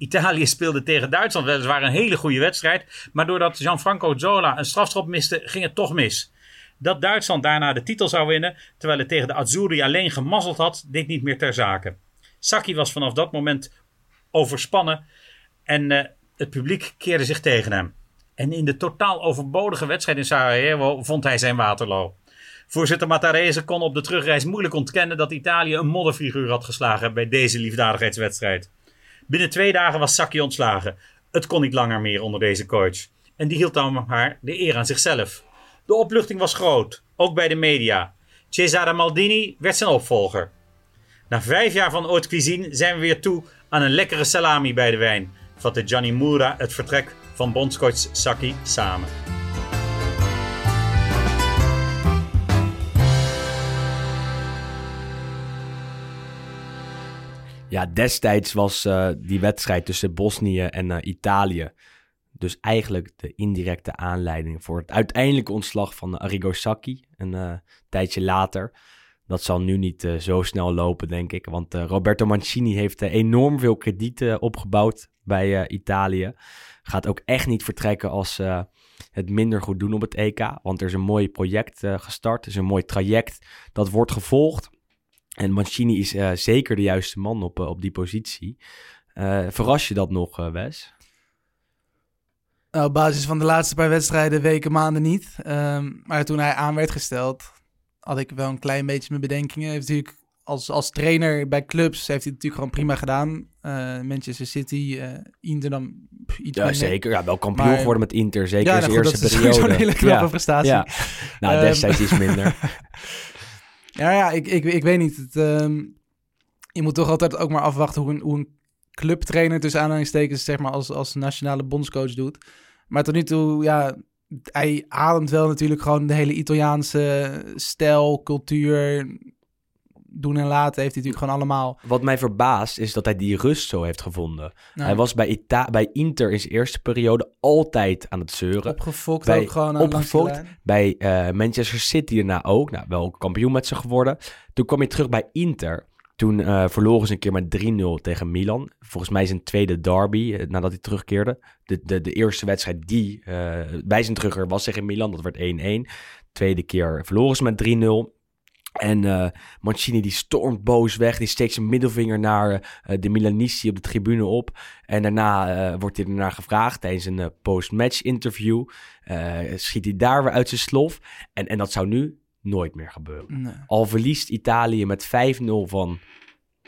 Italië speelde tegen Duitsland weliswaar een hele goede wedstrijd, maar doordat Gianfranco Zola een strafschop miste, ging het toch mis. Dat Duitsland daarna de titel zou winnen, terwijl het tegen de Azzurri alleen gemazzeld had, deed niet meer ter zake. Sacchi was vanaf dat moment overspannen en eh, het publiek keerde zich tegen hem. En in de totaal overbodige wedstrijd in Sarajevo vond hij zijn Waterloo. Voorzitter Mattarese kon op de terugreis moeilijk ontkennen dat Italië een modderfiguur had geslagen bij deze liefdadigheidswedstrijd. Binnen twee dagen was Sacchi ontslagen. Het kon niet langer meer onder deze coach. En die hield dan maar de eer aan zichzelf. De opluchting was groot, ook bij de media. Cesare Maldini werd zijn opvolger. Na vijf jaar van haute cuisine zijn we weer toe aan een lekkere salami bij de wijn, vatte Gianni Mura het vertrek van bondscoach Sacchi samen. Ja, destijds was eh, die wedstrijd tussen Bosnië en eh, Italië dus eigenlijk de indirecte aanleiding voor het uiteindelijke ontslag van Arrigo Sacchi. Een eh, tijdje later, Dat zal nu niet eh, zo snel lopen, denk ik. Want eh, Roberto Mancini heeft eh, enorm veel kredieten opgebouwd bij eh, Italië. Gaat ook echt niet vertrekken als het minder goed doen op het EK. Want er is een mooi project eh, gestart. Er is een mooi traject dat wordt gevolgd. En Mancini is eh, zeker de juiste man op, eh, op die positie. Eh, verras je dat nog, Wes? Nou, op basis van de laatste paar wedstrijden, weken, maanden niet. Ehm, maar toen hij aan werd gesteld, had ik wel een klein beetje mijn bedenkingen. Hij heeft natuurlijk als, als trainer bij clubs heeft hij het natuurlijk gewoon prima gedaan. Manchester City, Inter dan pff, iets Ja, minder. zeker. Ja, wel kampioen Maar- geworden met Inter. Zeker Ja, in zijn nou eerste dat is periode. sowieso een hele knappe ja. prestatie. Ja. Nou, Ehm, destijds iets minder. Ja, ja ik, ik, ik weet niet. Het, ehm, je moet toch altijd ook maar afwachten hoe een, hoe een clubtrainer tussen aanhalingstekens zeg maar als, als nationale bondscoach doet. Maar tot nu toe, ja, hij ademt wel natuurlijk gewoon de hele Italiaanse stijl, cultuur, doen en laten heeft hij natuurlijk gewoon allemaal. Wat mij verbaast is dat hij die rust zo heeft gevonden. Nou, Hij was bij, Ita bij Inter in zijn eerste periode altijd aan het zeuren. opgefokt bij- ook gewoon aan opgefokt. Bij eh, Manchester City daarna ook. Nou, wel kampioen met ze geworden. Toen kwam hij terug bij Inter. Toen eh, verloren ze een keer met 3-0 tegen Milan. Volgens mij zijn tweede derby eh, nadat hij terugkeerde. De, de, de eerste wedstrijd die eh, bij zijn terugkeer was tegen Milan. Dat werd 1-1. Tweede keer verloren ze met 3-0. En eh, Mancini die stormt boos weg. Die steekt zijn middelvinger naar eh, de Milanisti op de tribune op. En daarna eh, wordt hij ernaar gevraagd tijdens een post-match interview. Schiet hij daar weer uit zijn slof. En, en dat zou nu nooit meer gebeuren. Nee. Al verliest Italië met 5-0 van,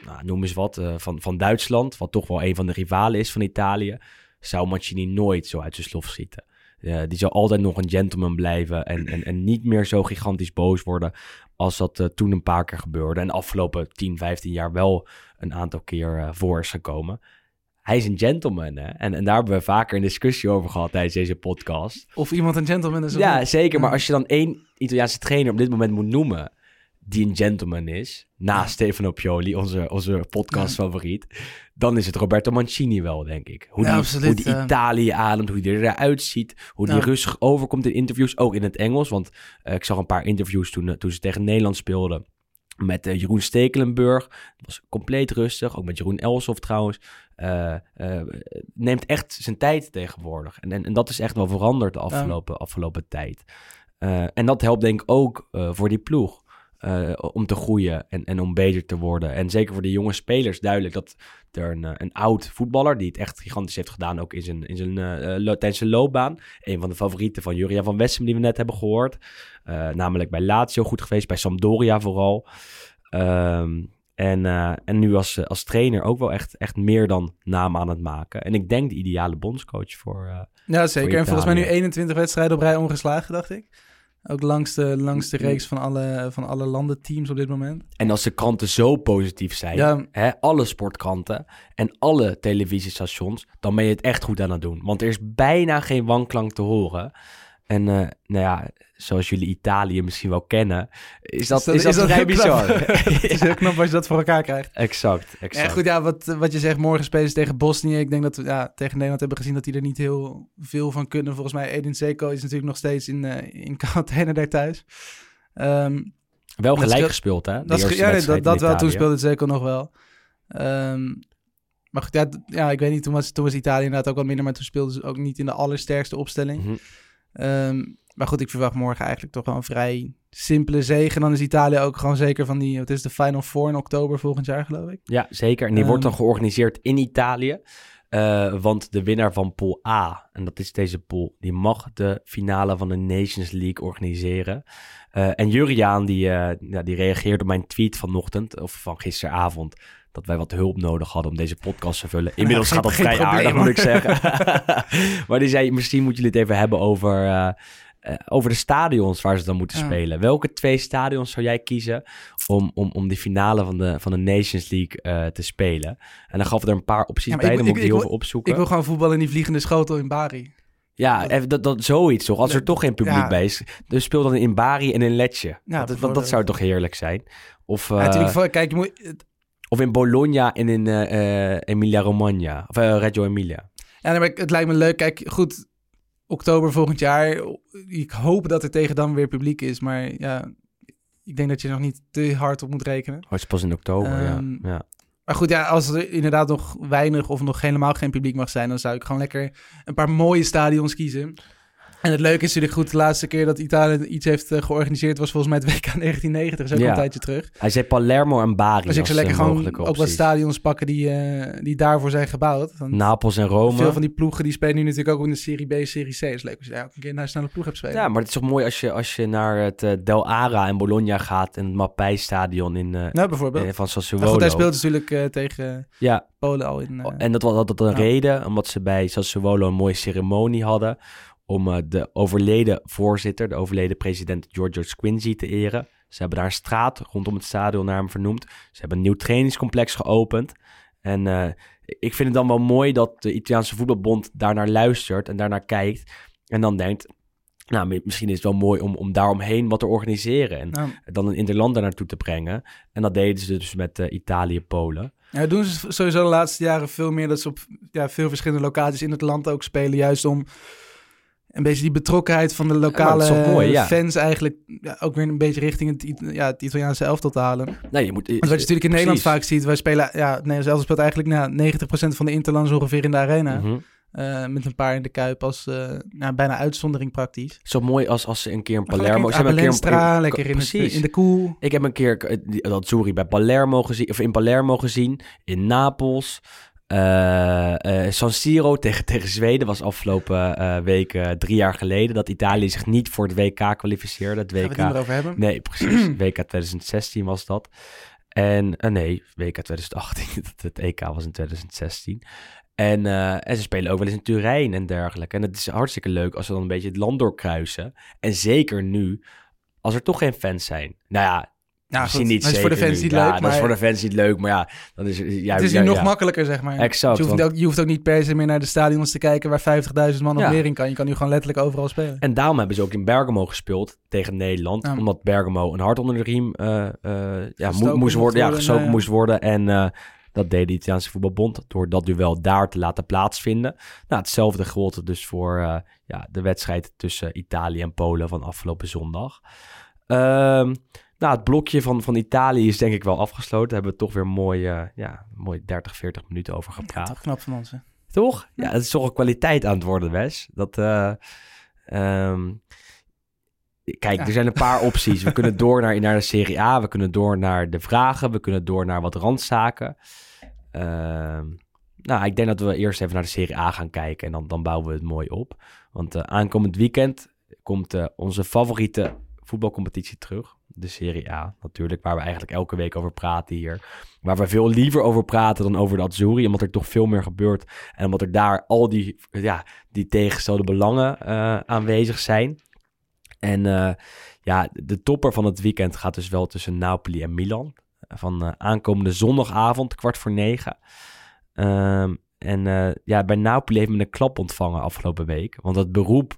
nou, noem eens wat, van, van Duitsland. Wat toch wel een van de rivalen is van Italië. Zou Mancini nooit zo uit zijn slof schieten. Eh, die zou altijd nog een gentleman blijven. En, en, en niet meer zo gigantisch boos worden. Als dat eh, toen een paar keer gebeurde. En de afgelopen 10, 15 jaar wel een aantal keer eh, voor is gekomen. Hij is een gentleman. Hè? En, en daar hebben we vaker een discussie over gehad tijdens deze podcast. Of iemand een gentleman is. Ja, niet. zeker. Maar als je dan één Italiaanse trainer op dit moment moet noemen die een gentleman is, naast Stefano Pioli, onze, onze podcast-favoriet, dan is het Roberto Mancini wel, denk ik. Hoe die, absoluut, hoe die. Italië ademt, hoe die eruit ziet, hoe die rustig overkomt in interviews, ook in het Engels. Want eh, ik zag een paar interviews toen, eh, toen ze tegen Nederland speelden. Met eh, Jeroen Stekelenburg. Dat was compleet rustig. Ook met Jeroen Elsof trouwens. Neemt echt zijn tijd tegenwoordig. En, en, en dat is echt wel veranderd de afgelopen, afgelopen tijd. En dat helpt denk ik ook voor die ploeg. Eh, om te groeien en, en om beter te worden. En zeker voor de jonge spelers duidelijk dat er een, eh, een oud voetballer... die het echt gigantisch heeft gedaan ook in zijn, in zijn, lo- tijdens zijn loopbaan. Een van de favorieten van Juria van Wessem die we net hebben gehoord. Eh, namelijk bij Lazio goed geweest, bij Sampdoria vooral. Ehm, en, en nu als, als trainer ook wel echt, echt meer dan naam aan het maken. En ik denk de ideale bondscoach voor... Ja, zeker. En volgens mij nu Italië. 21 wedstrijden op rij ongeslagen, dacht ik. Ook langs de, langs de reeks van alle, van alle landenteams op dit moment. En als de kranten zo positief zijn, Ja. hè, alle sportkranten en alle televisiestations, dan ben je het echt goed aan het doen. Want er is bijna geen wanklank te horen. En eh, nou ja, zoals jullie Italië misschien wel kennen, is dat, is dat, vrij heel bizar. Het is heel knap als je dat voor elkaar krijgt. exact, exact. Ja, goed, ja, wat, wat je zegt, morgen spelen ze tegen Bosnië. Ik denk dat we ja, tegen Nederland hebben gezien dat die er niet heel veel van kunnen. Volgens mij, Edin Zeko is natuurlijk nog steeds in, eh in quarantaine daar thuis. Ehm, wel dat gelijk gespeeld, hè? dat, is, ja, nee, dat, dat wel, toen speelde Zeko nog wel. Ehm, maar goed, ja, ja, ik weet niet, toen was, toen was Italië inderdaad ook wat minder, maar toen speelden ze ook niet in de allersterkste opstelling. Ehm, maar goed, ik verwacht morgen eigenlijk toch wel een vrij simpele zege. En dan is Italië ook gewoon zeker van die, wat is de Final Four in oktober volgend jaar, geloof ik. Ja, zeker. En die wordt dan Ehm. georganiseerd in Italië. Eh, want de winnaar van pool A, en dat is deze pool, die mag de finale van de Nations League organiseren. Eh, en Juriaan, die, eh, ja, die reageerde op mijn tweet vanochtend, of van gisteravond, dat wij wat hulp nodig hadden om deze podcast te vullen. Inmiddels gaat dat vrij probleem, aardig, moet ik zeggen. maar die zei, misschien moeten jullie het even hebben over, eh, over de stadions waar ze dan moeten Ja. spelen. Welke twee stadions zou jij kiezen om, om, om die finale van de, van de Nations League eh, te spelen? En dan gaf er een paar opties Ja, bij, ik- dan moet ik- ik die heel veel opzoeken. Ik wil gewoon voetballen in die vliegende schotel in Bari. ja, even dat, dat, zoiets toch. Als er toch geen publiek ja. bij is, dus speel dan in Bari en in Letje. dat, dat, dat bijvoorbeeld. zou toch heerlijk zijn? Of, Ja, eh, natuurlijk, voor- kijk, je moet, of in Bologna en in Emilia-Romagna. Of Reggio Emilia. ja, maar het lijkt me leuk. Kijk, goed, oktober volgend jaar. Ik hoop dat er tegen dan weer publiek is. Maar ja, ik denk dat je er nog niet te hard op moet rekenen. Oh, het is pas in oktober, Ehm, ja. ja. Maar goed, ja, als er inderdaad nog weinig of nog helemaal geen publiek mag zijn, dan zou ik gewoon lekker een paar mooie stadions kiezen. En het leuke is natuurlijk goed, de laatste keer dat Italië iets heeft eh, georganiseerd was volgens mij het WK 1990, dat is ook Ja. al een tijdje terug. Hij zei Palermo en Bari Dus ik zou lekker eh, gewoon ook wat stadions pakken die, eh, die daarvoor zijn gebouwd. Want Napels en Rome. veel van die ploegen die spelen nu natuurlijk ook in de Serie B, Serie C. Dus leuk als je daar ook een keer een nationale ploeg hebt spelen. Ja, maar het is toch mooi als je, als je naar het Del Ara in Bologna gaat en het Mappei-stadion in, eh, nou, bijvoorbeeld. van Sassuolo. Goed, hij speelt dus natuurlijk tegen Ja, Polen al in... eh, en dat was altijd een ja. reden, omdat ze bij Sassuolo een mooie ceremonie hadden om eh, de overleden voorzitter, de overleden president Giorgio Squinzi te eren. Ze hebben daar een straat rondom het stadion naar hem vernoemd. Ze hebben een nieuw trainingscomplex geopend. En eh, ik vind het dan wel mooi dat de Italiaanse voetbalbond daarnaar luistert en daarnaar kijkt. En dan denkt, nou, mi- misschien is het wel mooi om, om daaromheen wat te organiseren. En nou, dan een interland daar naartoe te brengen. En dat deden ze dus met eh, Italië, Polen. Ja, doen ze sowieso de laatste jaren veel meer dat ze op ja, veel verschillende locaties in het land ook spelen. Juist om een beetje die betrokkenheid van de lokale mooi, ja. fans eigenlijk ja, ook weer een beetje richting het, ja, het Italiaanse elftal te halen. Want Nee, je moet, wat je natuurlijk in Nederland precies. vaak ziet, wij spelen, ja, het Nederlands elftal speelt eigenlijk nou, 90% van de interlands ongeveer in de arena. Mhm. Eh, met een paar in de Kuip als nou, bijna uitzondering praktisch. Zo mooi als, als ze een keer in Palermo... in hebben een keer een- lekker in, het, in de koel. Ik heb een keer eh, dat Zuri bij Palermo gezien, of in Palermo gezien, in Napels. Eh, eh, San Siro tegen, tegen Zweden was afgelopen eh, week drie jaar geleden dat Italië zich niet voor het WK kwalificeerde. Het Gaan we het WK hebben. Nee, precies. WK 2016 was dat. En nee, WK 2018. Het- EK was in 2016. En, eh, en ze spelen ook wel eens in Turijn en dergelijke. En het is hartstikke leuk als ze dan een beetje het land doorkruisen. En zeker nu, als er toch geen fans zijn. Nou ja, Ja, misschien goed, niet dat is voor de fans nu. niet ja, leuk, dat maar is voor de fans niet leuk. Maar ja, dan is ja, het is nu ja, nog ja. makkelijker, zeg maar. Exact, je, hoeft want- ook, je hoeft ook niet per se meer naar de stadions te kijken waar 50.000 man Ja. meer in kan. Je kan nu gewoon letterlijk overal spelen. En daarom hebben ze ook in Bergamo gespeeld tegen Nederland. Ja. Omdat Bergamo een hart onder de riem eh, eh, ja, mo- moest worden. Ja, gestoken nou ja. moest worden. En eh, dat deed de Italiaanse voetbalbond door dat duel daar te laten plaatsvinden. Nou, hetzelfde gold dus voor eh, ja, de wedstrijd tussen Italië en Polen van afgelopen zondag. Ehm, nou, het blokje van, van Italië is denk ik wel afgesloten. Daar hebben we toch weer mooi, eh, ja, mooi 30, 40 minuten over Ja, gepraat. toch knap van ons, hè? Toch? Ja, het is toch een kwaliteit aan het worden, Wes. Dat, eh, ehm, kijk, Ja. er zijn een paar opties. We kunnen door naar, naar de Serie A. We kunnen door naar de vragen. We kunnen door naar wat randzaken. Ehm, nou, ik denk dat we eerst even naar de Serie A gaan kijken. En dan, dan bouwen we het mooi op. Want eh, aankomend weekend komt onze favoriete voetbalcompetitie terug. De Serie A natuurlijk, waar we eigenlijk elke week over praten hier. Waar we veel liever over praten dan over de Azzurri, omdat er toch veel meer gebeurt. En omdat er daar al die, ja, die tegenstelde belangen eh, aanwezig zijn. En eh, ja, de topper van het weekend gaat dus wel tussen Napoli en Milan. Van eh, aankomende zondagavond, kwart voor negen. Ehm, en ja, bij Napoli heeft men een klap ontvangen afgelopen week. Want het beroep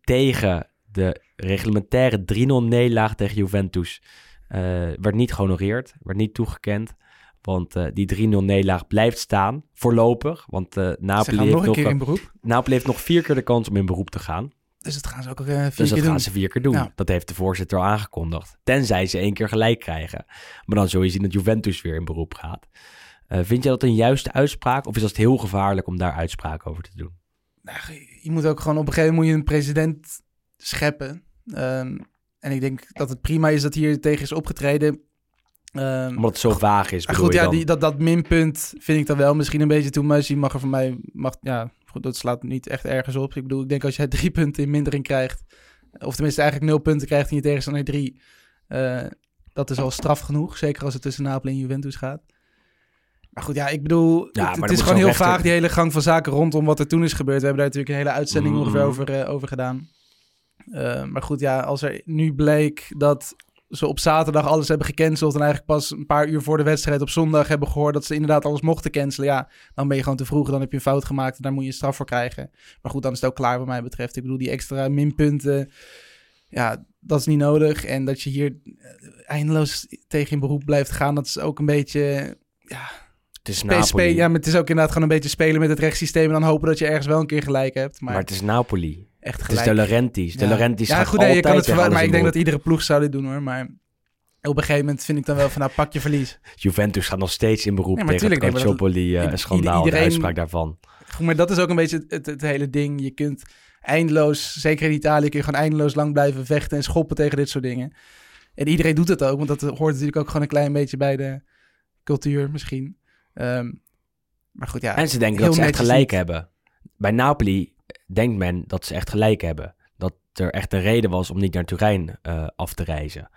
tegen de reglementaire 3-0 nederlaag tegen Juventus eh, werd niet gehonoreerd, werd niet toegekend. Want eh, die 3-0 nederlaag blijft staan, voorlopig. Want Ze Napoli, heeft nog een keer nog, in beroep. Napoli heeft nog vier keer de kans om in beroep te gaan. Dus dat gaan ze ook vier Dus keer dat doen. gaan ze vier keer doen. Ja. Dat heeft de voorzitter al aangekondigd. Tenzij ze één keer gelijk krijgen. Maar dan zul je zien dat Juventus weer in beroep gaat. Vind je dat een juiste uitspraak? Of is dat heel gevaarlijk om daar uitspraak over te doen? Nou, je moet ook gewoon op een gegeven moment moet je een president scheppen. Ehm, en ik denk dat het prima is dat hier tegen is opgetreden. Ehm, Omdat het zo vaag is, maar bedoel goed, je ja, die, dat, dat minpunt vind ik dan wel misschien een beetje too much. Die mag er van mij, mag, ja, goed, dat slaat niet echt ergens op. Ik bedoel, ik denk als jij drie punten in mindering krijgt, of tenminste eigenlijk nul punten krijgt en je tegenstander drie, eh, dat is al straf genoeg. Zeker als het tussen Napoli en Juventus gaat. Maar goed, ja, ik bedoel, Ja, het, maar het is gewoon heel rechter- vaag, die hele gang van zaken rondom wat er toen is gebeurd. We hebben daar natuurlijk een hele uitzending ongeveer over, eh, over gedaan. Eh, maar goed, ja, als er nu bleek dat ze op zaterdag alles hebben gecanceld en eigenlijk pas een paar uur voor de wedstrijd op zondag hebben gehoord dat ze inderdaad alles mochten cancelen, ja, dan ben je gewoon te vroeg. Dan heb je een fout gemaakt en daar moet je een straf voor krijgen. Maar goed, dan is het ook klaar wat mij betreft. Ik bedoel, die extra minpunten, ja, dat is niet nodig. En dat je hier eh, eindeloos tegen in beroep blijft gaan, dat is ook een beetje, ja, Het is Napoli. ja, maar het is ook inderdaad gewoon een beetje spelen met het rechtssysteem en dan hopen dat je ergens wel een keer gelijk hebt. Maar, maar het is Napoli. Echt Het is. De Laurentiis. De Ja. Laurentiis Ja, gaat goed, nee, je kan het verwachten, maar ik denk dat iedere ploeg zou dit doen hoor. Maar op een gegeven moment vind ik dan wel van, nou, pak je verlies. Juventus gaat nog steeds in beroep Nee, maar tegen tuurlijk, het Calciopoli eh, schandaal, iedereen- de uitspraak daarvan. Goed, maar dat is ook een beetje het, het, het hele ding. Je kunt eindeloos, zeker in Italië, kun je gewoon eindeloos lang blijven vechten en schoppen tegen dit soort dingen. En iedereen doet het ook, want dat hoort natuurlijk ook gewoon een klein beetje bij de cultuur misschien. Ehm, maar goed, ja. En ze denken dat ze echt gelijk niet. hebben. Bij Napoli denkt men dat ze echt gelijk hebben. Dat er echt een reden was om niet naar Turijn eh, af te reizen.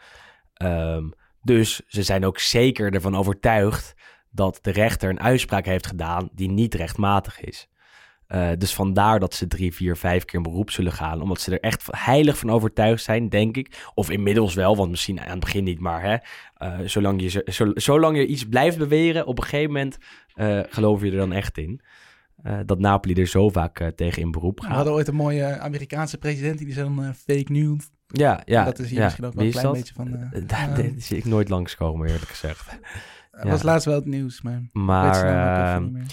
Ehm, dus ze zijn ook zeker ervan overtuigd dat de rechter een uitspraak heeft gedaan die niet rechtmatig is. Eh, dus vandaar dat ze drie, vier, vijf keer in beroep zullen gaan. Omdat ze er echt heilig van overtuigd zijn, denk ik. Of inmiddels wel, want misschien aan het begin niet. Maar hè, eh, zolang, je, zo- zo- zolang je iets blijft beweren, op een gegeven moment eh, geloof je er dan echt in. Eh, dat Napoli er zo vaak eh, tegen in beroep We gaat. hadden ooit een mooie Amerikaanse president die zei dan eh, fake news. Ja, ja. dat is hier ja. misschien ook wel een klein dat? beetje van... Daar zie ik nooit langskomen, eerlijk gezegd. Het was laatst wel het nieuws, maar... Maar, zijn ehm,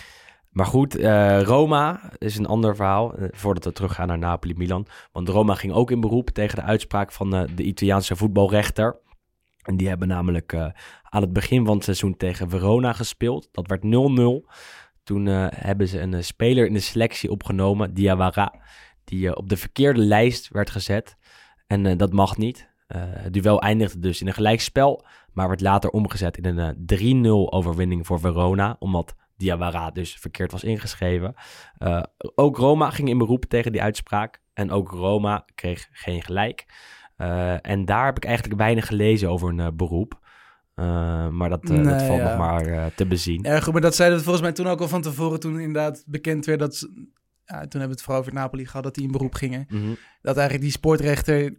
maar goed, Roma is een ander verhaal. voordat we teruggaan naar Napoli-Milan. Want Roma ging ook in beroep tegen de uitspraak van de Italiaanse voetbalrechter. En die hebben namelijk aan het begin van het seizoen tegen Verona gespeeld. Dat werd 0-0. Toen eh, hebben ze een eh, speler in de selectie opgenomen, Diawara. Die eh, op de verkeerde lijst werd gezet. En dat mag niet. Het duel eindigde dus in een gelijkspel. Maar werd later omgezet in een eh, 3-0 overwinning voor Verona. Omdat Diawara dus verkeerd was ingeschreven. Ook Roma ging in beroep tegen die uitspraak. En ook Roma kreeg geen gelijk. En daar heb ik eigenlijk weinig gelezen over een beroep. Eh, maar dat, eh, dat valt ja. nog maar eh, te bezien. Ja, goed, maar dat zeiden we volgens mij toen ook al van tevoren, toen inderdaad bekend werd dat... ze- Ja, toen hebben we het vooral over Napoli gehad, dat die in beroep gingen. Mhm. Dat eigenlijk die sportrechter,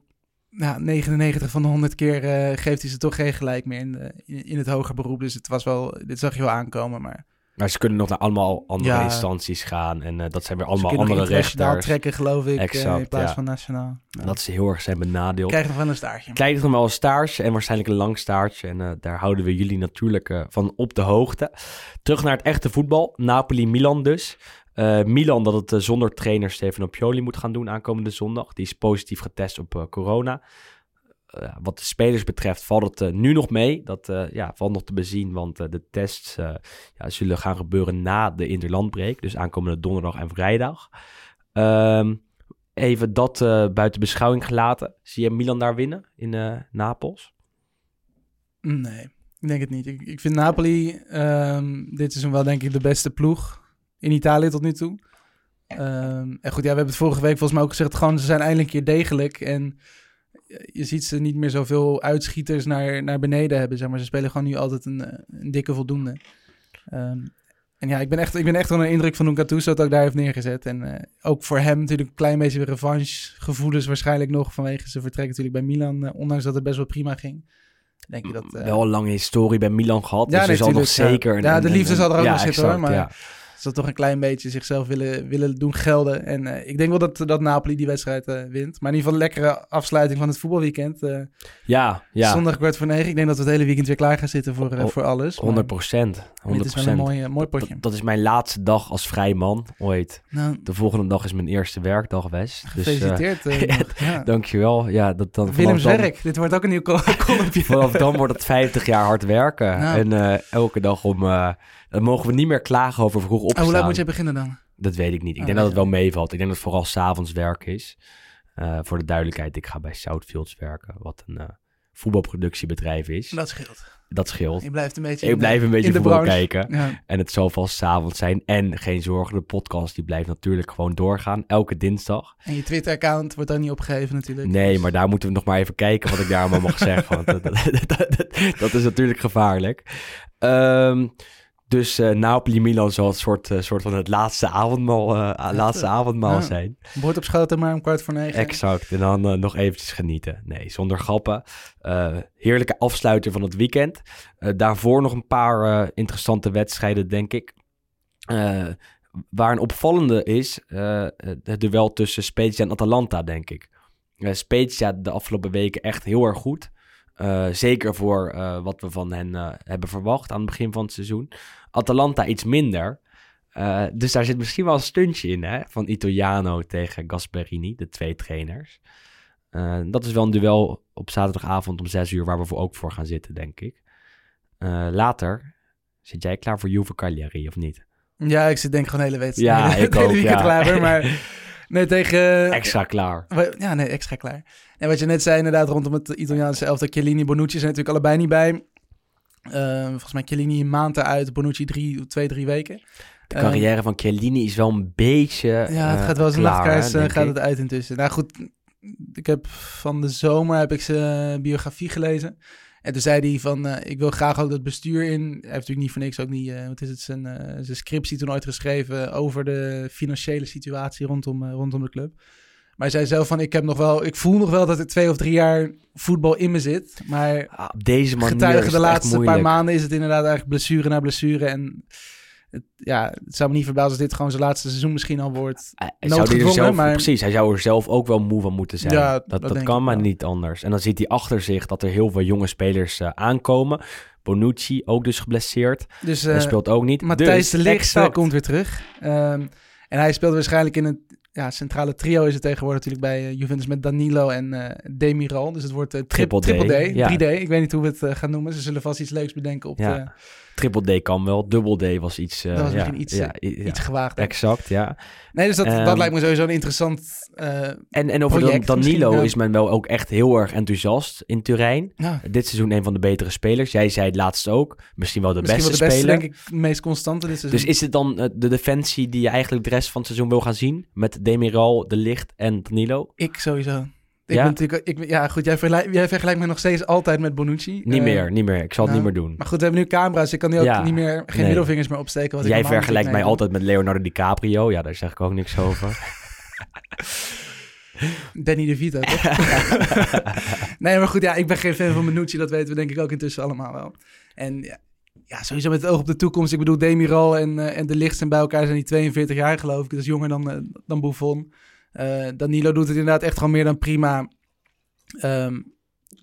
nou, 99 van de 100 keer geeft hij ze toch geen gelijk meer in, de, in, in het hoger beroep. Dus het was wel, dit zag je wel aankomen, maar... Maar ze kunnen nog naar allemaal andere Ja. instanties gaan. En eh, dat zijn weer allemaal andere rechters. trekken, geloof ik, eh, Exact, in plaats ja. van nationaal. Ja. Dat ze heel erg zijn benadeeld. Krijg nog wel een staartje. Krijgt nog wel een staartje en waarschijnlijk een lang staartje. En eh, daar houden we jullie natuurlijk van op de hoogte. Terug naar het echte voetbal. Napoli-Milan dus. Milan dat het zonder trainer Stefano Pioli moet gaan doen aankomende zondag. Die is positief getest op corona. Eh, wat de spelers betreft valt het eh, nu nog mee. Dat eh, ja, valt nog te bezien, want de tests ja, zullen gaan gebeuren na de interlandbreek. Dus aankomende donderdag en vrijdag. Ehm, even dat buiten beschouwing gelaten. Zie je Milan daar winnen in Napels? Nee, ik denk het niet. Ik, vind Napoli ehm, dit seizoen wel denk ik de beste ploeg in Italië tot nu toe. Ehm, en goed, ja, we hebben het vorige week volgens mij ook gezegd, gewoon ze zijn eindelijk een keer degelijk. En je ziet ze niet meer zoveel uitschieters naar, naar beneden hebben, zeg maar. Ze spelen gewoon nu altijd een, eh, een dikke voldoende. Ehm, en ja, ik ben echt, ik ben echt onder de indruk van Gattuso het ook daar heeft neergezet. En eh, ook voor hem natuurlijk een klein beetje revanche gevoelens waarschijnlijk nog vanwege zijn vertrek natuurlijk bij Milan. eh, ondanks dat het best wel prima ging. Denk je dat... Wel een lange historie bij Milan gehad. Ja, dus er nee, zal nog ja. zeker... Ja, de liefde zal er ook ja, nog zitten, hoor, maar- ja. Ze toch een klein beetje zichzelf willen, willen doen gelden. En eh, ik denk wel dat, dat Napoli die wedstrijd eh, wint. Maar in ieder geval een lekkere afsluiting van het voetbalweekend. eh, Ja, ja. Zondag kwart voor negen. Ik denk dat we het hele weekend weer klaar gaan zitten voor, Oh, voor alles. Maar 100 procent. Dit is wel een mooi, mooi potje. Dat, dat is mijn laatste dag als vrij man ooit. Nou, De volgende dag is mijn eerste werkdag, Wes. Dus, gefeliciteerd. nog. ja. dankjewel. Ja, dat dan, Willems dan- werk. Dit wordt ook een nieuw columnje. Vanaf dan wordt het 50 jaar hard werken. Nou. En elke dag om... dan mogen we niet meer klagen over vroeg En hoe laat moet je beginnen dan? Dat weet ik niet. Ik Oh, denk dat het wel meevalt. Ik denk dat het vooral s'avonds werk is. Eh, voor de duidelijkheid, ik ga bij Southfields werken. Wat een eh, voetbalproductiebedrijf is. Dat scheelt. Dat scheelt. Je blijft een beetje Ik in de- blijf een beetje in de voetbal branche. kijken. Ja. En het zal vast 's avonds zijn. En geen zorgen, de podcast die blijft natuurlijk gewoon doorgaan. Elke dinsdag. En je Twitter-account wordt ook niet opgegeven natuurlijk. Nee, Dus- maar daar moeten we nog maar even kijken wat ik daar allemaal mag zeggen. Want dat, dat, dat- dat- dat is natuurlijk gevaarlijk. Ehm, dus eh Napoli-Milan zal het soort, eh, soort van het laatste avondmaal, eh, laatste avondmaal Ja. zijn. Bord op schoten maar om kwart voor negen. Exact. En dan nog eventjes genieten. Nee, zonder grappen. Heerlijke afsluiter van het weekend. Daarvoor nog een paar interessante wedstrijden, denk ik. Waar een opvallende is, het duel tussen Spezia en Atalanta, denk ik. Spezia de afgelopen weken echt heel erg goed. Eh, zeker voor eh, wat we van hen eh, hebben verwacht aan het begin van het seizoen. Atalanta iets minder. Dus daar zit misschien wel een stuntje in, hè? Van Italiano tegen Gasperini, de twee trainers. Dat is wel een duel op zaterdagavond om 6 uur, waar we voor ook voor gaan zitten, denk ik. Later, zit jij klaar voor Juve Cagliari of niet? Ja, ik zit denk ik gewoon de hele wedstrijd. Ja, ik hele ook, weekend ja. klaar maar nee, tegen... Extra klaar. Ja, nee, extra klaar. En wat je net zei inderdaad rondom het Italiaanse elftal, Chiellini, Bonucci zijn natuurlijk allebei niet bij. Eh, volgens mij Chiellini een maand eruit, Bonucci drie, twee, drie weken. De carrière van Chiellini is wel een beetje Ja, het eh, gaat wel eens een nachtkaars, eh, gaat ik. het uit intussen. Nou goed, ik heb van de zomer heb ik zijn biografie gelezen. En toen zei hij van, eh, ik wil graag ook dat bestuur in. Hij heeft natuurlijk niet voor niks ook niet, eh, wat is het, zijn, eh, zijn scriptie toen ooit geschreven over de financiële situatie rondom, rondom de club. Maar hij zei zelf van, ik heb nog wel, ik voel nog wel dat er twee of drie jaar voetbal in me zit. Maar Ah, op deze manier getuige de laatste paar maanden is het inderdaad eigenlijk blessure na blessure. En het, ja, het zou me niet verbazen als dit gewoon zijn laatste seizoen misschien al wordt. Hij- zou er zelf, maar- Precies, hij zou er zelf ook wel moe van moeten zijn. Ja, dat dat kan maar wel. niet anders. En dan ziet hij achter zich dat er heel veel jonge spelers eh, aankomen. Bonucci ook dus geblesseerd. Dus Hij eh, speelt ook niet. Matthijs Dus, de Ligt komt weer terug. Ehm, en hij speelt waarschijnlijk in het ja, centrale trio is het tegenwoordig natuurlijk bij eh, Juventus met Danilo en eh Demiral. Dus het wordt trip, Triple D, triple D, ja. 3D. Ik weet niet hoe we het gaan noemen. Ze zullen vast iets leuks bedenken op Ja. de, Triple D kan wel. Dubbel D was iets... eh, Dat was ja, misschien iets, ja, eh, ja, iets gewaagd. Exact, ja. Nee, dus dat, Ehm, dat lijkt me sowieso een interessant... eh, En, en over Project Dan- Danilo is men wel ook echt heel erg enthousiast in Turijn. ja, Dit seizoen een van de betere spelers. Jij zei het laatst ook. Misschien wel de misschien beste wel de beste, speler. denk ik, de meest constante dit seizoen. Dus is het dan eh, de defensie die je eigenlijk de rest van het seizoen wil gaan zien? Met Demiral, De Licht en Danilo? Ik sowieso. Ik Ja? ben natuurlijk, ik, ja, goed, jij, vergelijk, jij vergelijkt me nog steeds altijd met Bonucci. Niet Eh, meer, niet meer. Ik zal het nou, niet meer doen. Maar goed, we hebben nu camera's. Ik kan nu ook Ja, niet meer, geen nee. middelvingers meer opsteken. wat Jij vergelijkt mij altijd met Leonardo DiCaprio. Ja, daar zeg ik ook niks over. Danny DeVito, toch? nee, maar goed, ja, ik ben geen fan van Bonucci. Dat weten we denk ik ook intussen allemaal wel. En ja, ja, sowieso met het oog op de toekomst. Ik bedoel, Demiral en, eh, en De Licht zijn bij elkaar zijn die 42 jaar, geloof ik. Dat is jonger dan, eh, dan Buffon. Eh, Danilo doet het inderdaad echt gewoon meer dan prima. Ehm,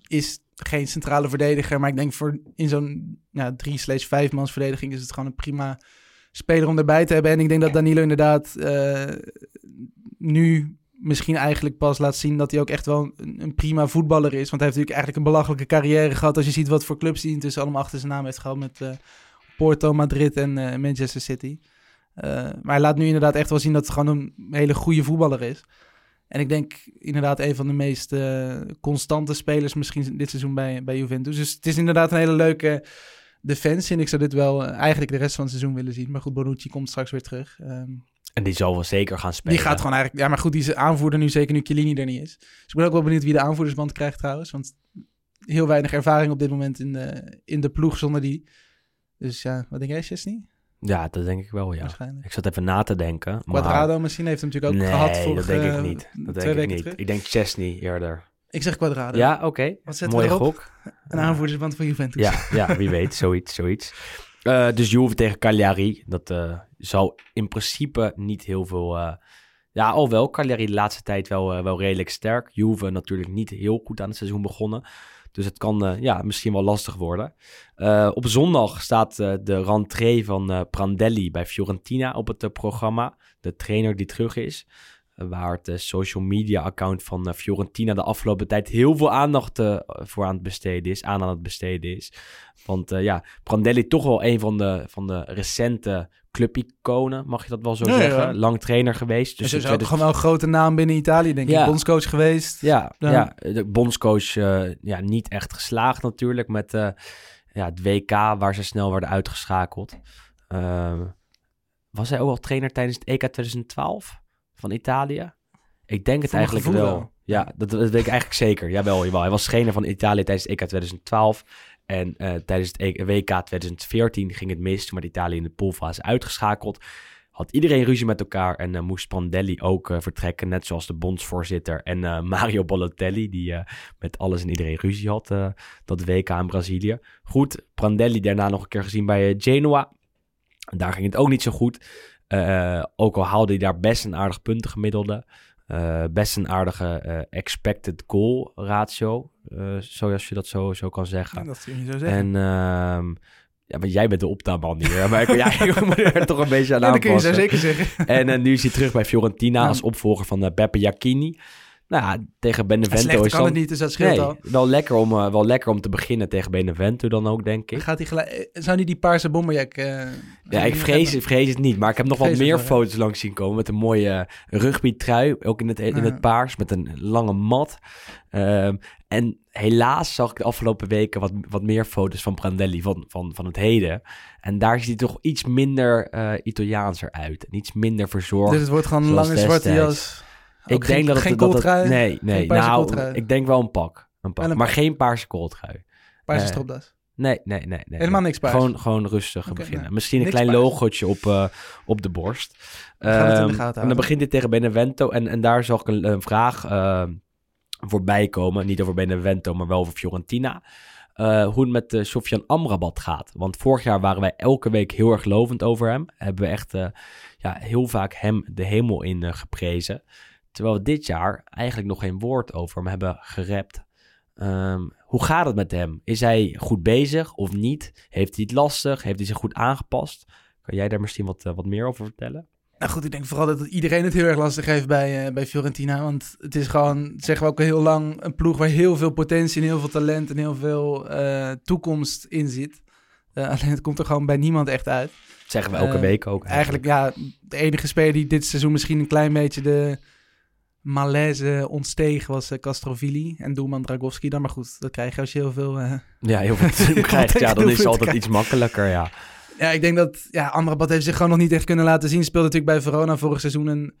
is geen centrale verdediger, maar ik denk voor in zo'n ja, 3 slash 5 mans verdediging is het gewoon een prima speler om erbij te hebben. En ik denk dat Danilo inderdaad eh, nu misschien eigenlijk pas laat zien dat hij ook echt wel een, een prima voetballer is. Want hij heeft natuurlijk eigenlijk een belachelijke carrière gehad als je ziet wat voor clubs hij intussen allemaal achter zijn naam heeft gehad met eh, Porto, Madrid en Manchester City. Eh, maar hij laat nu inderdaad echt wel zien dat het gewoon een hele goede voetballer is. En ik denk inderdaad een van de meest eh, constante spelers misschien dit seizoen bij, bij Juventus. Dus het is inderdaad een hele leuke defensie. En ik zou dit wel eh, eigenlijk de rest van het seizoen willen zien. Maar goed, Bonucci komt straks weer terug. Ehm, En die zal wel zeker gaan spelen. die gaat gewoon eigenlijk... Ja, maar goed, die is aanvoerder nu, zeker nu Chiellini er niet is. Dus ik ben ook wel benieuwd wie de aanvoerdersband krijgt trouwens. Want heel weinig ervaring op dit moment in de, in de ploeg zonder die. Dus ja, wat denk jij, Chesney? Ja, dat denk ik wel, ja. Waarschijnlijk. Ik zat even na te denken. maar- Quadrado misschien heeft hem natuurlijk ook nee, gehad vorige, dat denk ik niet. Dat denk ik niet. terug. Ik denk Chesney eerder. Ik zeg Quadrado. Ja, oké. Wat zetten we Mooie erop? gok. Een aanvoerdersband van Juventus. Ja, ja, wie weet. Zoiets, zoiets. Eh, dus Juve tegen Cagliari. Dat eh, zou in principe niet heel veel... eh, ja, al wel. Cagliari de laatste tijd wel, wel redelijk sterk. Juve natuurlijk niet heel goed aan het seizoen begonnen. Dus het kan eh, ja, misschien wel lastig worden. Eh, op zondag staat eh, de rentree van Prandelli bij Fiorentina op het programma. De trainer die terug is. Waar het eh, social media account van eh, Fiorentina de afgelopen tijd heel veel aandacht eh, voor aan het besteden is. Aan aan het besteden is. Want ja, Prandelli toch wel een van de, van de recente clubiconen, mag je dat wel zo Ja, zeggen. ja. Lang trainer geweest. Dus Dus is ook gewoon wel een grote naam binnen Italië, denk Ja. ik. Bondscoach geweest. ja, Ja. ja. de bondscoach ja, niet echt geslaagd natuurlijk met eh, ja, het WK waar ze snel werden uitgeschakeld. Ehm, was hij ook al trainer tijdens het EK 2012 van Italië? Ik denk het eigenlijk wel. wel. Ja, dat, dat weet ik eigenlijk zeker. Jawel, jawel. Hij was trainer van Italië tijdens het EK 2012. En eh, tijdens het E- WK 2014 ging het mis. Toen werd Italië in de poolfase uitgeschakeld. Had iedereen ruzie met elkaar en eh, moest Prandelli ook eh, vertrekken. Net zoals de bondsvoorzitter en Mario Balotelli, die met alles en iedereen ruzie had. dat WK in Brazilië. Goed, Prandelli daarna nog een keer gezien bij Genoa. Daar ging het ook niet zo goed. Eh, ook al haalde hij daar best een aardig puntengemiddelde. Eh, best een aardige eh, expected goal ratio. zoals je dat zo, zo kan zeggen. Ja, dat kun je zo zeggen. En ehm, Ja, maar jij bent de optaanman hier. Maar ik, ja, ik moet er toch een beetje aan Ja, dat kun je zo aanpassen. zeker zeggen. En nu is hij terug bij Fiorentina Ja. als opvolger van Beppe Jacchini. Nou ja, tegen Benevento Slechter is kan dan... het niet, dus dat scheelt Nee, al. wel lekker, om, eh, wel lekker om te beginnen tegen Benevento dan ook, denk ik. Gaat gelijk... eh, Zou hij die paarse bomberjack... eh, Ja, ik vrees, ik vrees het niet. Maar ik heb nog wat meer wel, ja. foto's langs zien komen. Met een mooie rugbytrui. Ook in het, in het paars. Met een lange mat. Ehm, en helaas zag ik de afgelopen weken wat, wat meer foto's van Prandelli. Van, van, van het heden. En daar ziet hij toch iets minder eh Italiaans eruit. En iets minder verzorgd. Dus het wordt gewoon een lange zwarte jas. Ik Ook denk geen, dat het... geen dat nee, nee. geen nou, ik denk wel een pak. Een pak. Een maar pak. geen paarse kooltrui. paarse eh, stropdas. Nee, nee, nee. nee Helemaal niks paars. Gewoon, gewoon rustig beginnen. Misschien een niks klein paars. logootje op, eh, op de borst. de Ehm, en dan begint dit tegen Benevento. En, en daar zag ik een, een vraag ehm, voorbij komen. Niet over Benevento, maar wel over Fiorentina. Eh, hoe het met uh, Sofian Amrabat gaat. Want vorig jaar waren wij elke week heel erg lovend over hem. Hebben we echt eh, ja, heel vaak hem de hemel in eh, geprezen. Terwijl we dit jaar eigenlijk nog geen woord over hem hebben gerept. Ehm, hoe gaat het met hem? Is hij goed bezig of niet? Heeft hij het lastig? Heeft hij zich goed aangepast? Kan jij daar misschien wat, eh, wat meer over vertellen? Nou goed, ik denk vooral dat iedereen het heel erg lastig heeft bij, eh, bij Fiorentina. Want het is gewoon, zeggen we ook al heel lang, een ploeg waar heel veel potentie en heel veel talent en heel veel eh, toekomst in zit. Alleen het komt er gewoon bij niemand echt uit. Dat zeggen we elke week ook. Eigenlijk, ja, de enige speler die dit seizoen misschien een klein beetje de malaise ontsteeg was eh, Castrovilli en doelman Dragowski dan. Maar goed, dat krijg je als je heel veel... eh, Ja, heel veel krijgt. Ja, dan is het altijd iets makkelijker, ja. Ja, ik denk dat ja, Amrabat heeft zich gewoon nog niet echt kunnen laten zien. Speelde natuurlijk bij Verona vorig seizoen een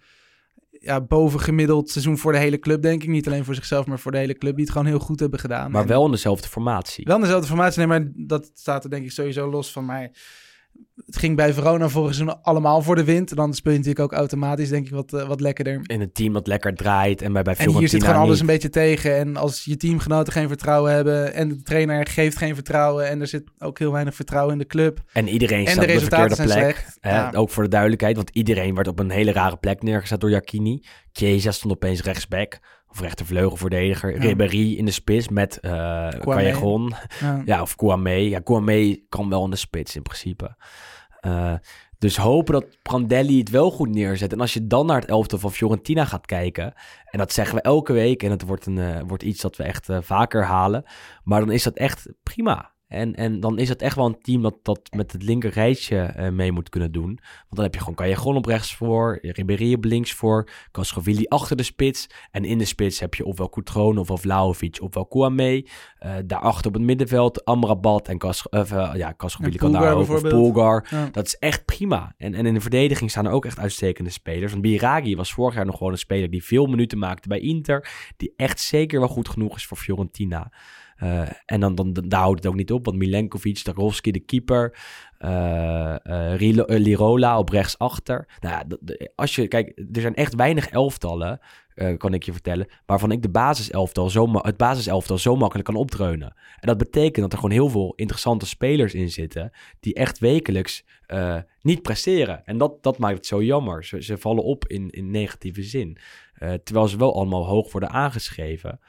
ja, bovengemiddeld seizoen voor de hele club, denk ik. Niet alleen voor zichzelf, maar voor de hele club. Die het gewoon heel goed hebben gedaan. Maar En wel in dezelfde formatie. wel in dezelfde formatie, nee, maar dat staat er denk ik sowieso los van. Maar het ging bij Verona vorig seizoen allemaal voor de wind. Dan speel je natuurlijk ook automatisch, denk ik, wat, eh, wat lekkerder. In een team dat lekker draait en bij, bij En hier zit Fiorentina gewoon alles niet. een beetje tegen. En als je teamgenoten geen vertrouwen hebben en de trainer geeft geen vertrouwen en er zit ook heel weinig vertrouwen in de club. En iedereen En staat de op de verkeerde plek. slecht. Hè, Ja. Ook voor de duidelijkheid, want iedereen werd op een hele rare plek neergezet door Jacchini. Chiesa stond opeens rechtsback of rechtervleugelverdediger. Ja. Ribéry in de spits met Callejon. Ja. Ja, of Kouame. Ja, Kouame kan wel in de spits in principe. Eh, dus hopen dat Prandelli het wel goed neerzet. En als je dan naar het elftal van Fiorentina gaat kijken... en dat zeggen we elke week... en het wordt, een, eh, wordt iets dat we echt vaker halen... maar dan is dat echt prima. En, en dan is het echt wel een team dat, dat met het linker rijtje eh, mee moet kunnen doen. Want dan heb je gewoon Callejon op rechts voor... Ribéry op links voor... Castrovilli achter de spits... en in de spits heb je ofwel Coutrone ofwel Vlahovic ofwel Kouame... Eh, daarachter op het middenveld Amrabat en Kas, eh, ja, kan daar ook. Of. Polgar. Ja. Dat is echt prima. En, en in de verdediging staan er ook echt uitstekende spelers. Want Biragi was vorig jaar nog gewoon een speler die veel minuten maakte bij Inter. Die echt zeker wel goed genoeg is voor Fiorentina. Eh, en dan, dan, daar houdt het ook niet op. Want Milenkovic, Tarowski, de keeper. eh, eh, Lirola op rechtsachter. Nou als je, kijk, er zijn echt weinig elftallen, kan ik je vertellen, waarvan ik de basiselftal zo, het basiselftal zo makkelijk kan opdreunen. En dat betekent dat er gewoon heel veel interessante spelers in zitten, die echt wekelijks niet presteren. En dat, dat maakt het zo jammer. Ze, vallen op in, in negatieve zin. Terwijl ze wel allemaal hoog worden aangeschreven.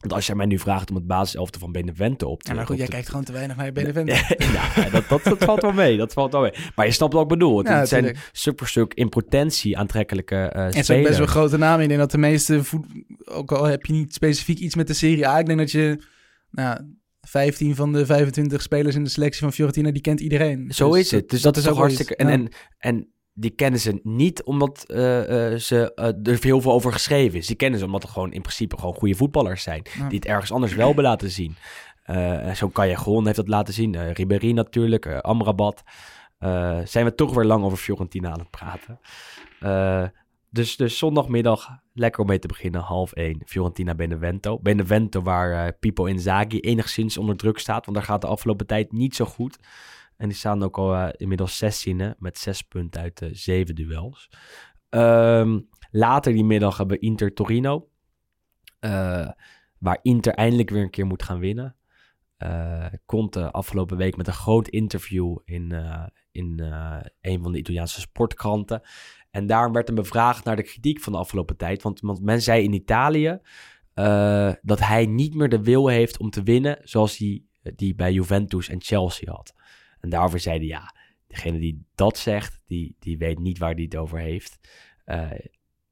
Want als jij mij nu vraagt om het basiselftal van Benevento op te Ja, maar goed, jij te- kijkt gewoon te weinig naar je Benevento. ja, dat, dat, dat valt wel mee. Dat valt wel mee. Maar je snapt wat ik bedoel. Het, Ja, het zijn tuurlijk. stuk voor stuk in potentie aantrekkelijke eh En het spelers. zijn best wel grote namen. Ik denk dat de meeste voet... Ook al heb je niet specifiek iets met de Serie A. Ik denk dat je... Nou, 15 van de 25 spelers in de selectie van Fiorentina, die kent iedereen. Zo Dus is het. Dus dat, is ook hartstikke... En, en, en die kennen ze niet omdat eh, eh, ze, eh, er heel veel over geschreven is. Die kennen ze omdat er gewoon in principe gewoon goede voetballers zijn. Ja. Die het ergens anders wel hebben laten zien. Eh Zo'n Callejon heeft dat laten zien. eh Ribéry natuurlijk. Amrabat. Zijn we toch weer lang over Fiorentina aan het praten. Dus, dus zondagmiddag lekker om mee te beginnen. Half één. Fiorentina Benevento. Benevento waar Pipo Inzaghi enigszins onder druk staat. Want daar gaat de afgelopen tijd niet zo goed. En die staan ook al eh, inmiddels 16 met zes punten uit eh, zeven duels. Ehm, later die middag hebben we Inter Torino. eh, waar Inter eindelijk weer een keer moet gaan winnen. Eh Conte afgelopen week met een groot interview in, in een van de Italiaanse sportkranten. En daar werd hem bevraagd naar de kritiek van de afgelopen tijd. Want, want men zei in Italië dat hij niet meer de wil heeft om te winnen zoals hij die bij Juventus en Chelsea had. En daarover zeiden ja, degene die dat zegt, die, die weet niet waar die het over heeft. Eh,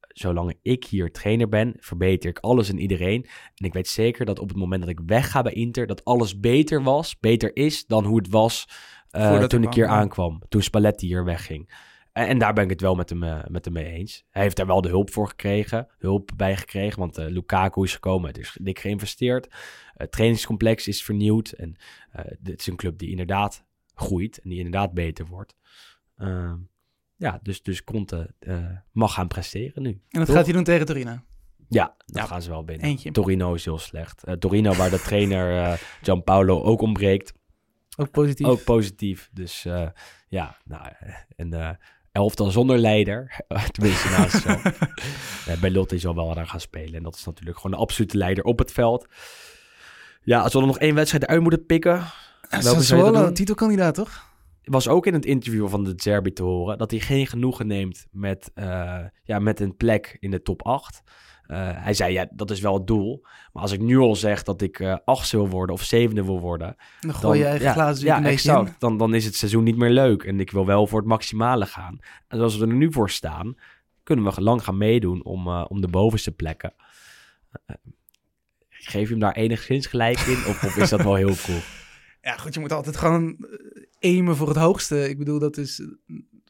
zolang ik hier trainer ben, verbeter ik alles en iedereen. En ik weet zeker dat op het moment dat ik wegga bij Inter, dat alles beter was, beter is dan hoe het was eh, toen ik hier aankwam. Toen Spalletti hier wegging. En, en daar ben ik het wel met hem, eh, met hem mee eens. Hij heeft daar wel de hulp voor gekregen, hulp bij gekregen, want Lukaku is gekomen, het is dik geïnvesteerd. Het trainingscomplex is vernieuwd en dit is een club die inderdaad groeit en die inderdaad beter wordt. Ehm, ja, dus, dus Conte eh, mag gaan presteren nu. En dat Toch? gaat hij doen tegen Torino. Ja, dat Ja, gaan ze wel binnen. eentje. Torino is heel slecht. Eh, Torino, waar de trainer eh Gianpaolo ook ontbreekt, Ook positief. ook positief. Dus ja, nou, en elftal zonder leider. Tenminste, naast zo. Eh, bij Lotte zal wel daar gaan spelen. En dat is natuurlijk gewoon de absolute leider op het veld. Ja, als we dan nog één wedstrijd uit moeten pikken. Sassuolo, titelkandidaat toch? was ook in het interview van de Zerbi te horen dat hij geen genoegen neemt met, eh, ja, met een plek in de top 8. Eh, hij zei, ja, dat is wel het doel. Maar als ik nu al zeg dat ik eh achtste wil worden of zevende wil worden... Dan gooi je eigen ja, glazen ja, een beetje exact. in. Dan, dan is het seizoen niet meer leuk. En ik wil wel voor het maximale gaan. En zoals we er nu voor staan, kunnen we lang gaan meedoen om, om de bovenste plekken. Geef je hem daar enigszins gelijk in? Of, of is dat wel heel cool? Ja, goed, je moet altijd gewoon eh, aimen voor het hoogste. Ik bedoel, dat is... eh,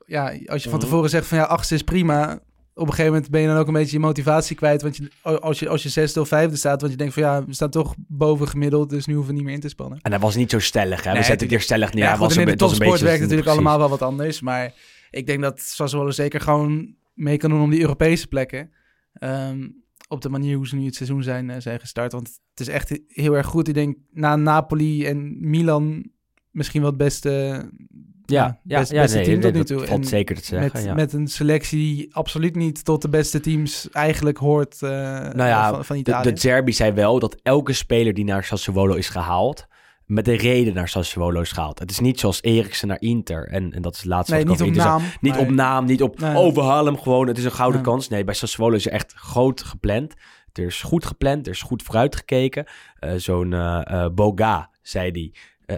Ja, als je van Mhm. tevoren zegt van ja, achtste is prima. Op een gegeven moment ben je dan ook een beetje je motivatie kwijt. Want je, als, je, als je zesde of vijfde staat, want je denkt van ja, we staan toch boven gemiddeld. Dus nu hoeven we niet meer in te spannen. En hij was niet zo stellig, hè? We Nee, zetten het hier stellig neer. Ja, goed, was in de topsport werkt natuurlijk precies. allemaal wel wat anders. Maar ik denk dat Sassuolo zeker gewoon mee kan doen om die Europese plekken. Ehm, op de manier hoe ze nu het seizoen zijn, eh, zijn gestart. Want het is echt heel erg goed. Ik denk na Napoli en Milan misschien wel het beste, Ja, ja, best- ja, beste nee, team tot nu toe. valt zeker te zeggen. met, ja. met een selectie die absoluut niet tot de beste teams eigenlijk hoort eh, nou ja, van, van de, Italië. de Zerbi zei wel dat elke speler die naar Sassuolo is gehaald, met een reden naar Sassuolo is gehaald. Het is niet zoals Eriksen naar Inter. En, en dat is het laatste nee, wat ik niet op naam. Niet op naam, niet op Nee. oh, we halen hem gewoon. Het is een gouden kans. Nee, bij Sassuolo is er echt groot gepland. Er is goed gepland, er is goed vooruitgekeken. Eh Zo'n eh, eh, Boga, zei hij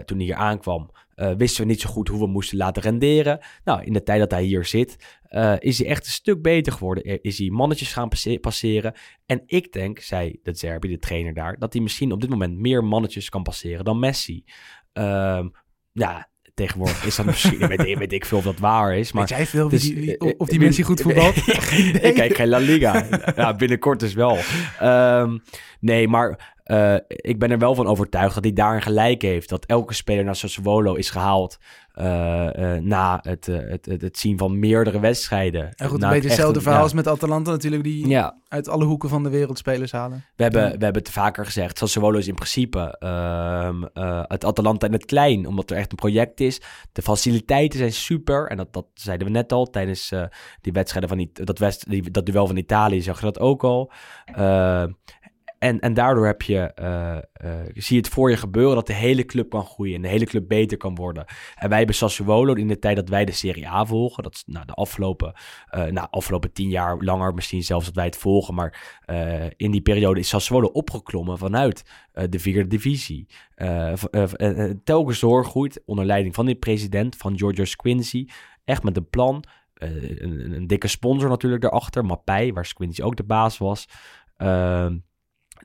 toen hij hier aankwam, wisten we niet zo goed hoe we moesten laten renderen. Nou, in de tijd dat hij hier zit, eh, is hij echt een stuk beter geworden. Is hij mannetjes gaan passe- passeren. En ik denk, zei de Zerbi, de trainer daar, dat hij misschien op dit moment meer mannetjes kan passeren dan Messi. Ehm, ja, tegenwoordig is dat misschien, weet, ik- weet ik veel of dat waar is. Maar Weet jij veel dus, wie die, eh, of die eh, mensen goed voetbalt? ik kijk geen La Liga. ja, binnenkort dus wel. Ehm, nee, maar ik ben er wel van overtuigd dat hij daarin gelijk heeft. Dat elke speler naar Sassuolo is gehaald eh, eh, na het, eh, het, het, het zien van meerdere wedstrijden. En goed, Na een beetje hetzelfde verhaal als met Atalanta natuurlijk, die Ja, uit alle hoeken van de wereld spelers halen. we hebben, we hebben het vaker gezegd. Sassuolo is in principe ehm, eh, het Atalanta in het klein. Omdat er echt een project is. De faciliteiten zijn super. En dat, dat zeiden we net al. Tijdens eh, die wedstrijden van It- dat, west, die, dat duel van Italië zag je dat ook al. En, en daardoor heb je, eh, eh, zie je het voor je gebeuren dat de hele club kan groeien en de hele club beter kan worden. En wij hebben Sassuolo in de tijd dat wij de Serie A volgen, dat is nou, de afgelopen, eh nou, afgelopen tien jaar langer misschien zelfs dat wij het volgen, maar in die periode is Sassuolo opgeklommen vanuit de vierde divisie. Telkens doorgroeit onder leiding van die president, van Giorgio Squincy, echt met een plan. Een, een dikke sponsor natuurlijk daarachter, Mappij, waar Squincy ook de baas was. Ehm,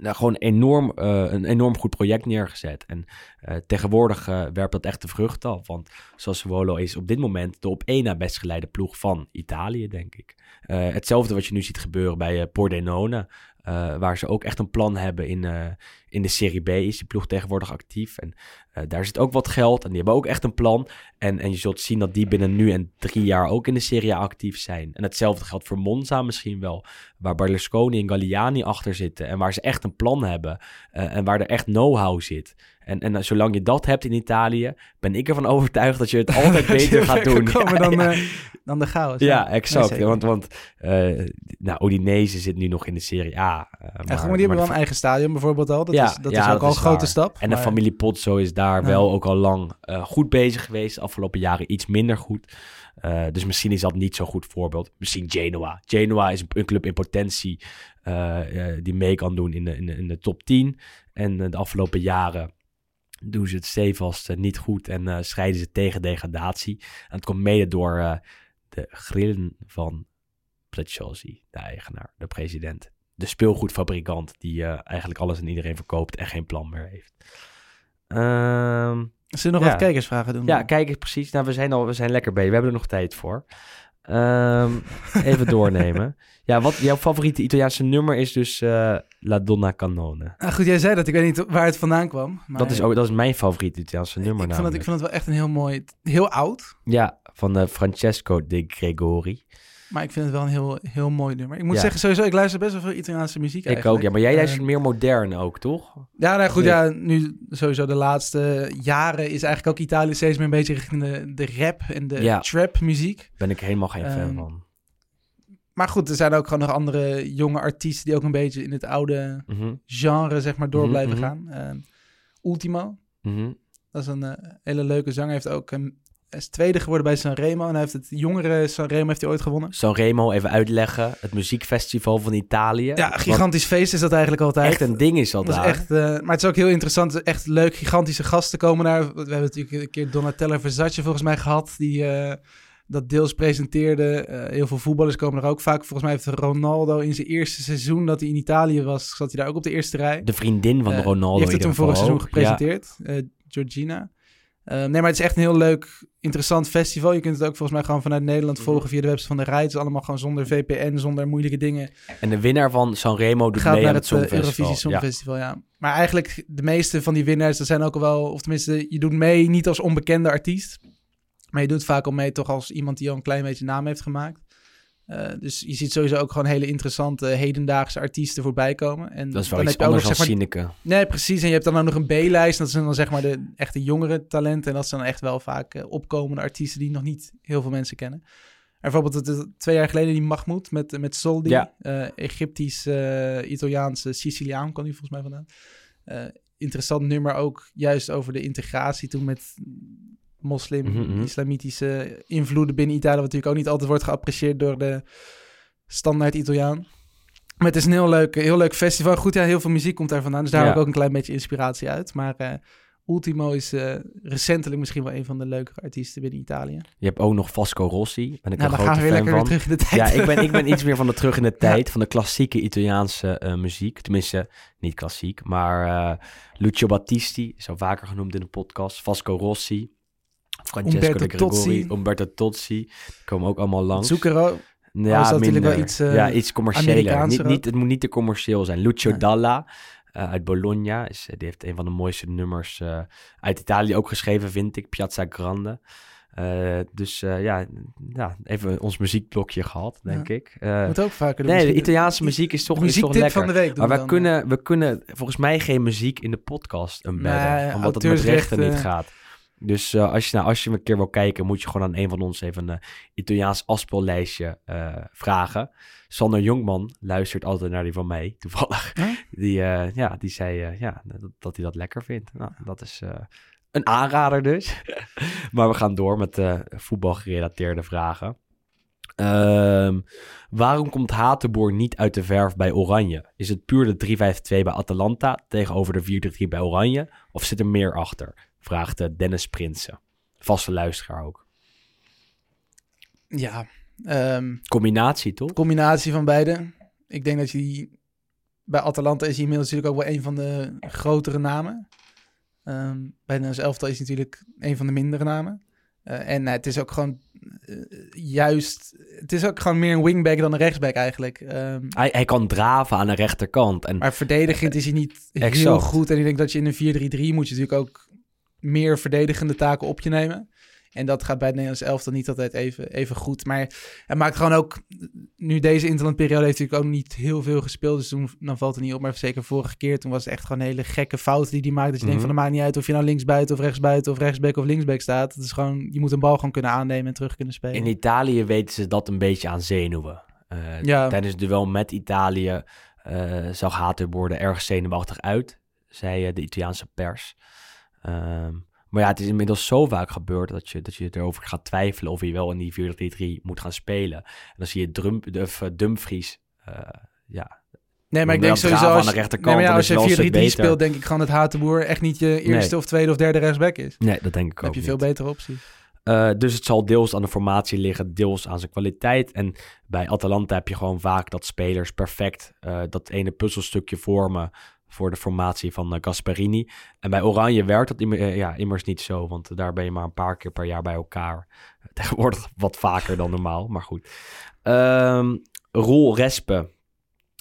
nou, gewoon enorm, eh, een enorm goed project neergezet. En eh, tegenwoordig eh, werpt dat echt de vruchten af. Want Sassuolo is op dit moment de op één na best geleide ploeg van Italië, denk ik. Hetzelfde wat je nu ziet gebeuren bij Pordenone. Eh, waar ze ook echt een plan hebben in, eh, in de Serie B. Is die ploeg tegenwoordig actief. En eh, daar zit ook wat geld. En die hebben ook echt een plan. En, en je zult zien dat die binnen nu en drie jaar ook in de Serie A actief zijn. En hetzelfde geldt voor Monza misschien wel. Waar Berlusconi en Galliani achter zitten. En waar ze echt een plan hebben. en waar er echt know-how zit. En, en eh, zolang je dat hebt in Italië, ben ik ervan overtuigd dat je het altijd beter gaat doen. Ja, dan, ja. eh, dan de chaos. Ja, exact. Nee, want want eh nou, Udinese zit nu nog in de Serie A. goed, maar, maar die hebben maar wel een eigen stadion bijvoorbeeld al. Dat is, dat is ook dat al een grote stap. En de familie Pozzo is daar wel ook al lang goed bezig geweest. De afgelopen jaren iets minder goed. Dus misschien is dat niet zo'n goed voorbeeld. Misschien Genoa. Genoa is een, club in potentie die mee kan doen in de, in de, in de top 10. En de afgelopen jaren doen ze het stevast eh, niet goed en eh, strijden ze tegen degradatie. En het komt mede door eh, de grillen van Preziosi, de eigenaar, de president. De speelgoedfabrikant die eigenlijk alles en iedereen verkoopt en geen plan meer heeft. Ehm, Zullen we nog Ja. wat kijkersvragen doen? ja, kijk eens precies. Nou, we zijn, al, we zijn lekker bezig. We hebben er nog tijd voor. Ehm, even doornemen. Ja, wat jouw favoriete Italiaanse nummer is dus eh, La Donna Cannone. Ah, goed, jij zei dat. Ik weet niet waar het vandaan kwam. Maar Dat is, ook, dat is mijn favoriete Italiaanse nummer ik, vond het, ik vond het wel echt een heel mooi... Heel oud. Ja, van eh, Francesco de Gregori. Maar ik vind het wel een heel, heel mooi nummer. Ik moet Ja. zeggen, sowieso, ik luister best wel veel Italiaanse muziek Ik ook, eigenlijk. ja. Maar jij luistert meer modern ook, toch? Ja, nou goed, ja, nu sowieso de laatste jaren is eigenlijk ook Italië steeds meer een beetje richting de, de rap en de Ja. trap muziek. Ben ik helemaal geen fan Ehm, van. Maar goed, er zijn ook gewoon nog andere jonge artiesten die ook een beetje in het oude Mhm, genre, zeg maar, door Mhm, blijven mhm. gaan. Ehm, Ultimo, dat is een eh, hele leuke zanger. Heeft ook een, hij is tweede geworden bij Sanremo en hij heeft het jongere Sanremo heeft hij ooit gewonnen. Sanremo, even uitleggen. Het muziekfestival van Italië. Ja, gigantisch feest is dat eigenlijk altijd. Echt een ding is dat Dat is echt, eh, maar het is ook heel interessant. Echt leuk, gigantische gasten komen daar. We hebben natuurlijk een keer Donatella Versace volgens mij gehad. Die eh, dat deels presenteerde. Eh, heel veel voetballers komen er ook vaak. Volgens mij heeft Ronaldo in zijn eerste seizoen dat hij in Italië was... zat hij daar ook op de eerste rij. De vriendin van Ronaldo. Die heeft het toen vorig seizoen gepresenteerd. Georgina. Eh, nee, maar het is echt een heel leuk, interessant festival. Je kunt het ook volgens mij gewoon vanuit Nederland Mhm. volgen via de website van de Rij. Het is allemaal gewoon zonder VPN, zonder moeilijke dingen. En de winnaar van Sanremo doet gaat mee naar het het eh, Songfestival. Eurovisie Ja. Songfestival, ja. Maar eigenlijk de meeste van die winnaars, dat zijn ook al wel, of tenminste, je doet mee niet als onbekende artiest, maar je doet vaak al mee toch als iemand die al een klein beetje naam heeft gemaakt. Eh, dus je ziet sowieso ook gewoon hele interessante hedendaagse artiesten voorbij komen. En Dat is wel dan iets heb je ook anders nog, zeg maar, Sineke. Nee, precies. En je hebt dan ook nog een B-lijst. Dat zijn dan zeg maar de echte jongere talenten. En dat zijn dan echt wel vaak eh, opkomende artiesten die nog niet heel veel mensen kennen. En bijvoorbeeld het, twee jaar geleden die Mahmoud met, met Soldi. Ja. eh, Egyptisch, Italiaanse, Siciliaan kan hij volgens mij vandaan. Interessant nummer ook juist over de integratie toen met moslim, Mhm, mhm. islamitische invloeden binnen Italië. Wat natuurlijk ook niet altijd wordt geapprecieerd door de standaard Italiaan. Maar het is een heel leuk, heel leuk festival. Goed, ja, heel veel muziek komt daar vandaan. Dus daar Ja. heb ik ook een klein beetje inspiratie uit. Maar eh, Ultimo is eh, recentelijk misschien wel een van de leukere artiesten binnen Italië. Je hebt ook nog Vasco Rossi. Ben ik Nou, een dan gaan we weer lekker weer terug in de tijd. Ja, ik ben, ik ben iets meer van de terug in de tijd. Van de klassieke Italiaanse eh, muziek. Tenminste, niet klassiek. Maar Lucio Battisti, zo vaker genoemd in de podcast. Vasco Rossi. Francesco Umberto de Gregori. Tozzi. Umberto Tozzi. Komen ook allemaal langs. Zucchero. Ja, is dat natuurlijk wel iets, eh, ja, iets commerciëler. Niet, niet, het moet niet te commercieel zijn. Lucio Nee. Dalla eh, uit Bologna. Is, die heeft een van de mooiste nummers eh, uit Italië ook geschreven, vind ik. Piazza Grande. Eh, dus eh, ja, ja, even ons muziekblokje gehad, denk ik. Eh, Moet ook vaker nee, de muziek- Italiaanse muziek is toch, de is toch lekker. van de week. maar we dan, eh. kunnen, we kunnen volgens mij geen muziek in de podcast embedden. Nee, omdat het met rechten niet gaat. Dus eh, als, je, nou, als je een keer wil kijken, moet je gewoon aan een van ons even een Italiaans afspeellijstje eh, vragen. Sander Jongman luistert altijd naar die van mij, toevallig. Huh? Die, eh, ja, die zei eh, ja, dat, dat hij dat lekker vindt. Nou, dat is eh, een aanrader dus. maar we gaan door met eh voetbalgerelateerde vragen. Ehm, waarom komt Hatenboer niet uit de verf bij Oranje? Is het puur de 3-5-2 bij Atalanta tegenover de 4-3 bij Oranje? Of zit er meer achter? Vraagt eh, Dennis Prinsen. Vaste luisteraar ook. Ja, ehm, Combinatie, toch? combinatie van beide. Ik denk dat je die... Bij Atalanta is hij inmiddels natuurlijk ook wel een van de grotere namen. Ehm, bij Nederlands elftal is hij natuurlijk een van de mindere namen. Eh, en eh, het is ook gewoon juist... Het is ook gewoon meer een wingback dan een rechtsback eigenlijk. Ehm, Hij, hij kan draven aan de rechterkant. En maar verdedigend is hij niet heel goed. En ik denk dat je in een 4-3-3 moet je natuurlijk ook meer verdedigende taken op je nemen. En dat gaat bij het Nederlands elftal niet altijd even, even goed. Maar hij maakt gewoon ook... Nu deze interlandperiode heeft hij natuurlijk ook niet heel veel gespeeld. Dus toen, dan valt het niet op. Maar zeker vorige keer, toen was het echt gewoon een hele gekke fout die hij maakt. Dat je denkt Mhm. van, het maakt niet uit of je nou linksbuiten of rechtsbuiten... of rechtsback of linksback staat. Het is gewoon, je moet een bal gewoon kunnen aannemen en terug kunnen spelen. in Italië weten ze dat een beetje aan zenuwen. Eh, Ja. Tijdens het duel met Italië eh, zag Hatenboer er erg zenuwachtig uit, zei eh, de Italiaanse pers. Ehm, maar ja, het is inmiddels zo vaak gebeurd dat je, dat je erover gaat twijfelen of je wel in die 4-3-3 moet gaan spelen. En dan zie je Drum, of, eh, Dumfries, eh, ja, Nee, maar ik Dan denk sowieso als, aan de rechterkant, nee, maar ja, dan als je een 4-3-3 stuk beter. speelt, denk ik gewoon dat Hatenboer echt niet je eerste Nee. of tweede of derde rechtsback is. Dan Nee, dat denk ik ook heb je niet. veel betere opties. Eh, dus het zal deels aan de formatie liggen, deels aan zijn kwaliteit. En bij Atalanta heb je gewoon vaak dat spelers perfect dat ene puzzelstukje vormen voor de formatie van eh, Gasperini. En bij Oranje werkt dat eh, immers niet zo, want daar ben je maar een paar keer per jaar bij elkaar. Tegenwoordig wat vaker dan normaal, maar goed. Roel Respe,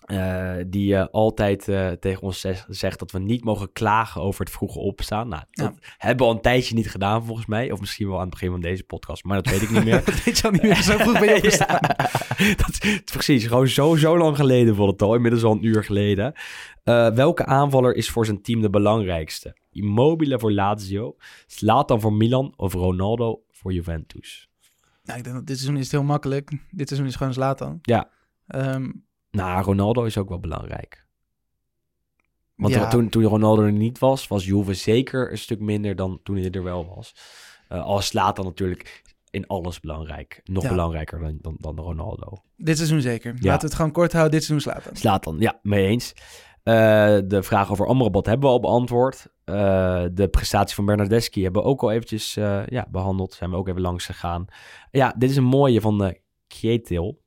eh, die eh, altijd eh, tegen ons zegt, dat we niet mogen klagen over het vroege opstaan. Nou, dat hebben we al een tijdje niet gedaan volgens mij. Of misschien wel aan het begin van deze podcast, maar dat weet ik niet meer. Dat weet je al niet meer. Zo vroeg ben je opgestaan. Ja, dat is precies. Gewoon zo, zo lang geleden wordt het al. Inmiddels al een uur geleden. Welke aanvaller is voor zijn team de belangrijkste? Immobile voor Lazio, Zlatan voor Milan of Ronaldo voor Juventus? Nou, ik denk dat dit seizoen is het heel makkelijk. Dit seizoen is gewoon Zlatan. Ja. Ehm, Nou, Ronaldo is ook wel belangrijk. Want Ja. toen, toen Ronaldo er niet was, was Juve zeker een stuk minder dan toen hij er wel was. Eh al slaat dan natuurlijk in alles belangrijk. Nog Ja. belangrijker dan, dan, dan Ronaldo. dit seizoen zeker. Ja. Laten we het gewoon kort houden. Dit seizoen Zlatan. Slaat dan, ja, mee eens. Eh, de vraag over Amrabat hebben we al beantwoord. Eh, de prestatie van Bernardeschi hebben we ook al eventjes ja, behandeld. Zijn we ook even langs gegaan. Ja, dit is een mooie van de Kjetil.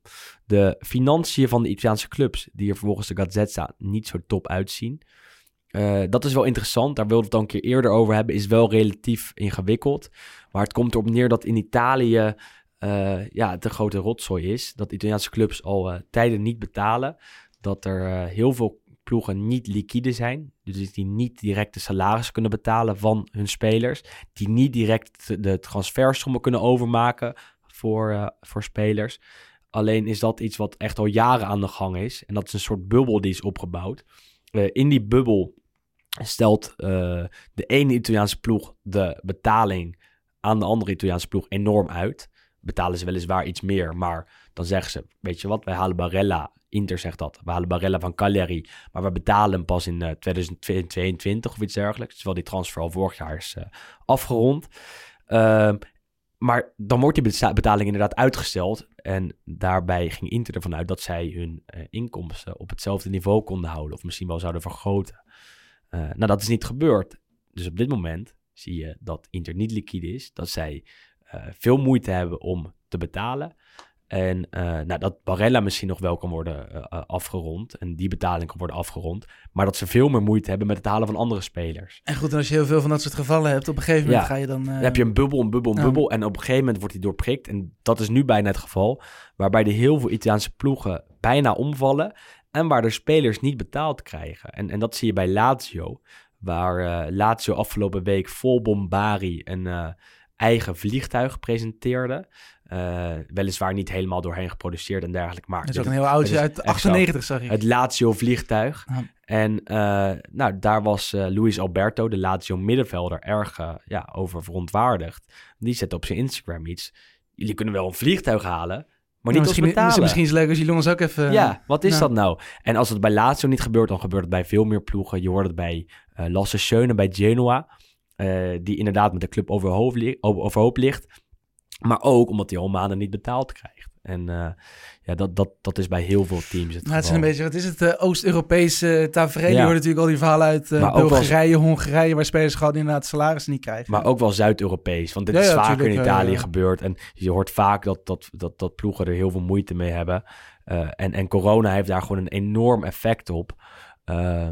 De financiën van de Italiaanse clubs, die er volgens de Gazzetta niet zo top uitzien. Eh, dat is wel interessant. Daar wilden we het al een keer eerder over hebben. Is wel relatief ingewikkeld. Maar het komt erop neer dat in Italië eh, ja, het een grote rotzooi is. Dat Italiaanse clubs al eh, tijden niet betalen. Dat er heel veel ploegen niet liquide zijn. Dus die niet direct de salaris kunnen betalen van hun spelers. Die niet direct de transfersommen kunnen overmaken voor, voor spelers. Alleen is dat iets wat echt al jaren aan de gang is. En dat is een soort bubbel die is opgebouwd. Eh, in die bubbel stelt eh, de ene Italiaanse ploeg de betaling aan de andere Italiaanse ploeg enorm uit. Betalen ze weliswaar iets meer, maar dan zeggen ze, weet je wat, wij halen Barella, Inter zegt dat, we halen Barella van Cagliari, maar we betalen pas in eh, 2022 of iets dergelijks, terwijl die transfer al vorig jaar is eh, afgerond. Ehm, maar dan wordt die beta- betaling inderdaad uitgesteld. En daarbij ging Inter ervan uit dat zij hun eh, inkomsten op hetzelfde niveau konden houden. Of misschien wel zouden vergroten. Eh, nou, dat is niet gebeurd. Dus op dit moment zie je dat Inter niet liquide is. Dat zij eh, veel moeite hebben om te betalen. En eh, nou, dat Barella misschien nog wel kan worden eh, eh, afgerond. En die betaling kan worden afgerond. Maar dat ze veel meer moeite hebben met het halen van andere spelers. En goed, en als je heel veel van dat soort gevallen hebt, op een gegeven moment Ja. ga je dan... Dan heb je een bubbel, een bubbel, een Ja. bubbel. En op een gegeven moment wordt die doorprikt. En dat is nu bijna het geval. Waarbij er heel veel Italiaanse ploegen bijna omvallen. En waar de spelers niet betaald krijgen. En, en dat zie je bij Lazio. Waar Lazio afgelopen week vol bombari een eigen vliegtuig presenteerde. Eh, weliswaar niet helemaal doorheen geproduceerd en dergelijke. Maar Dat is ook een heel oudje het is uit echt zo. 98, zag ik. Het Lazio vliegtuig. Ja. En eh, nou, daar was eh, Luis Alberto, de Lazio middenvelder, erg ja, over verontwaardigd. Die zette op zijn Instagram iets. Jullie kunnen wel een vliegtuig halen, maar niet Nou, misschien, betalen. misschien is het leuk als jullie ons ook even... ja, wat is dat nou? En als het bij Lazio niet gebeurt, dan gebeurt het bij veel meer ploegen. Je hoort het bij eh Lasse Schöne, bij Genoa. die inderdaad met de club overhoop, li- over- overhoop ligt. Maar ook omdat hij al maanden niet betaald krijgt. En eh, ja, dat, dat, dat is bij heel veel teams het Maar het is een beetje, wat is het, eh, Oost-Europese tafereel. Je Ja. hoort natuurlijk al die verhalen uit eh, Bulgarije, Hongarije, waar spelers gewoon inderdaad salarissen niet krijgen. Maar ook wel Zuid-Europees. Want dit Ja, is ja, vaker in Italië gebeurd. En je hoort vaak dat, dat, dat, dat ploegen er heel veel moeite mee hebben. Eh, en, en corona heeft daar gewoon een enorm effect op. Eh,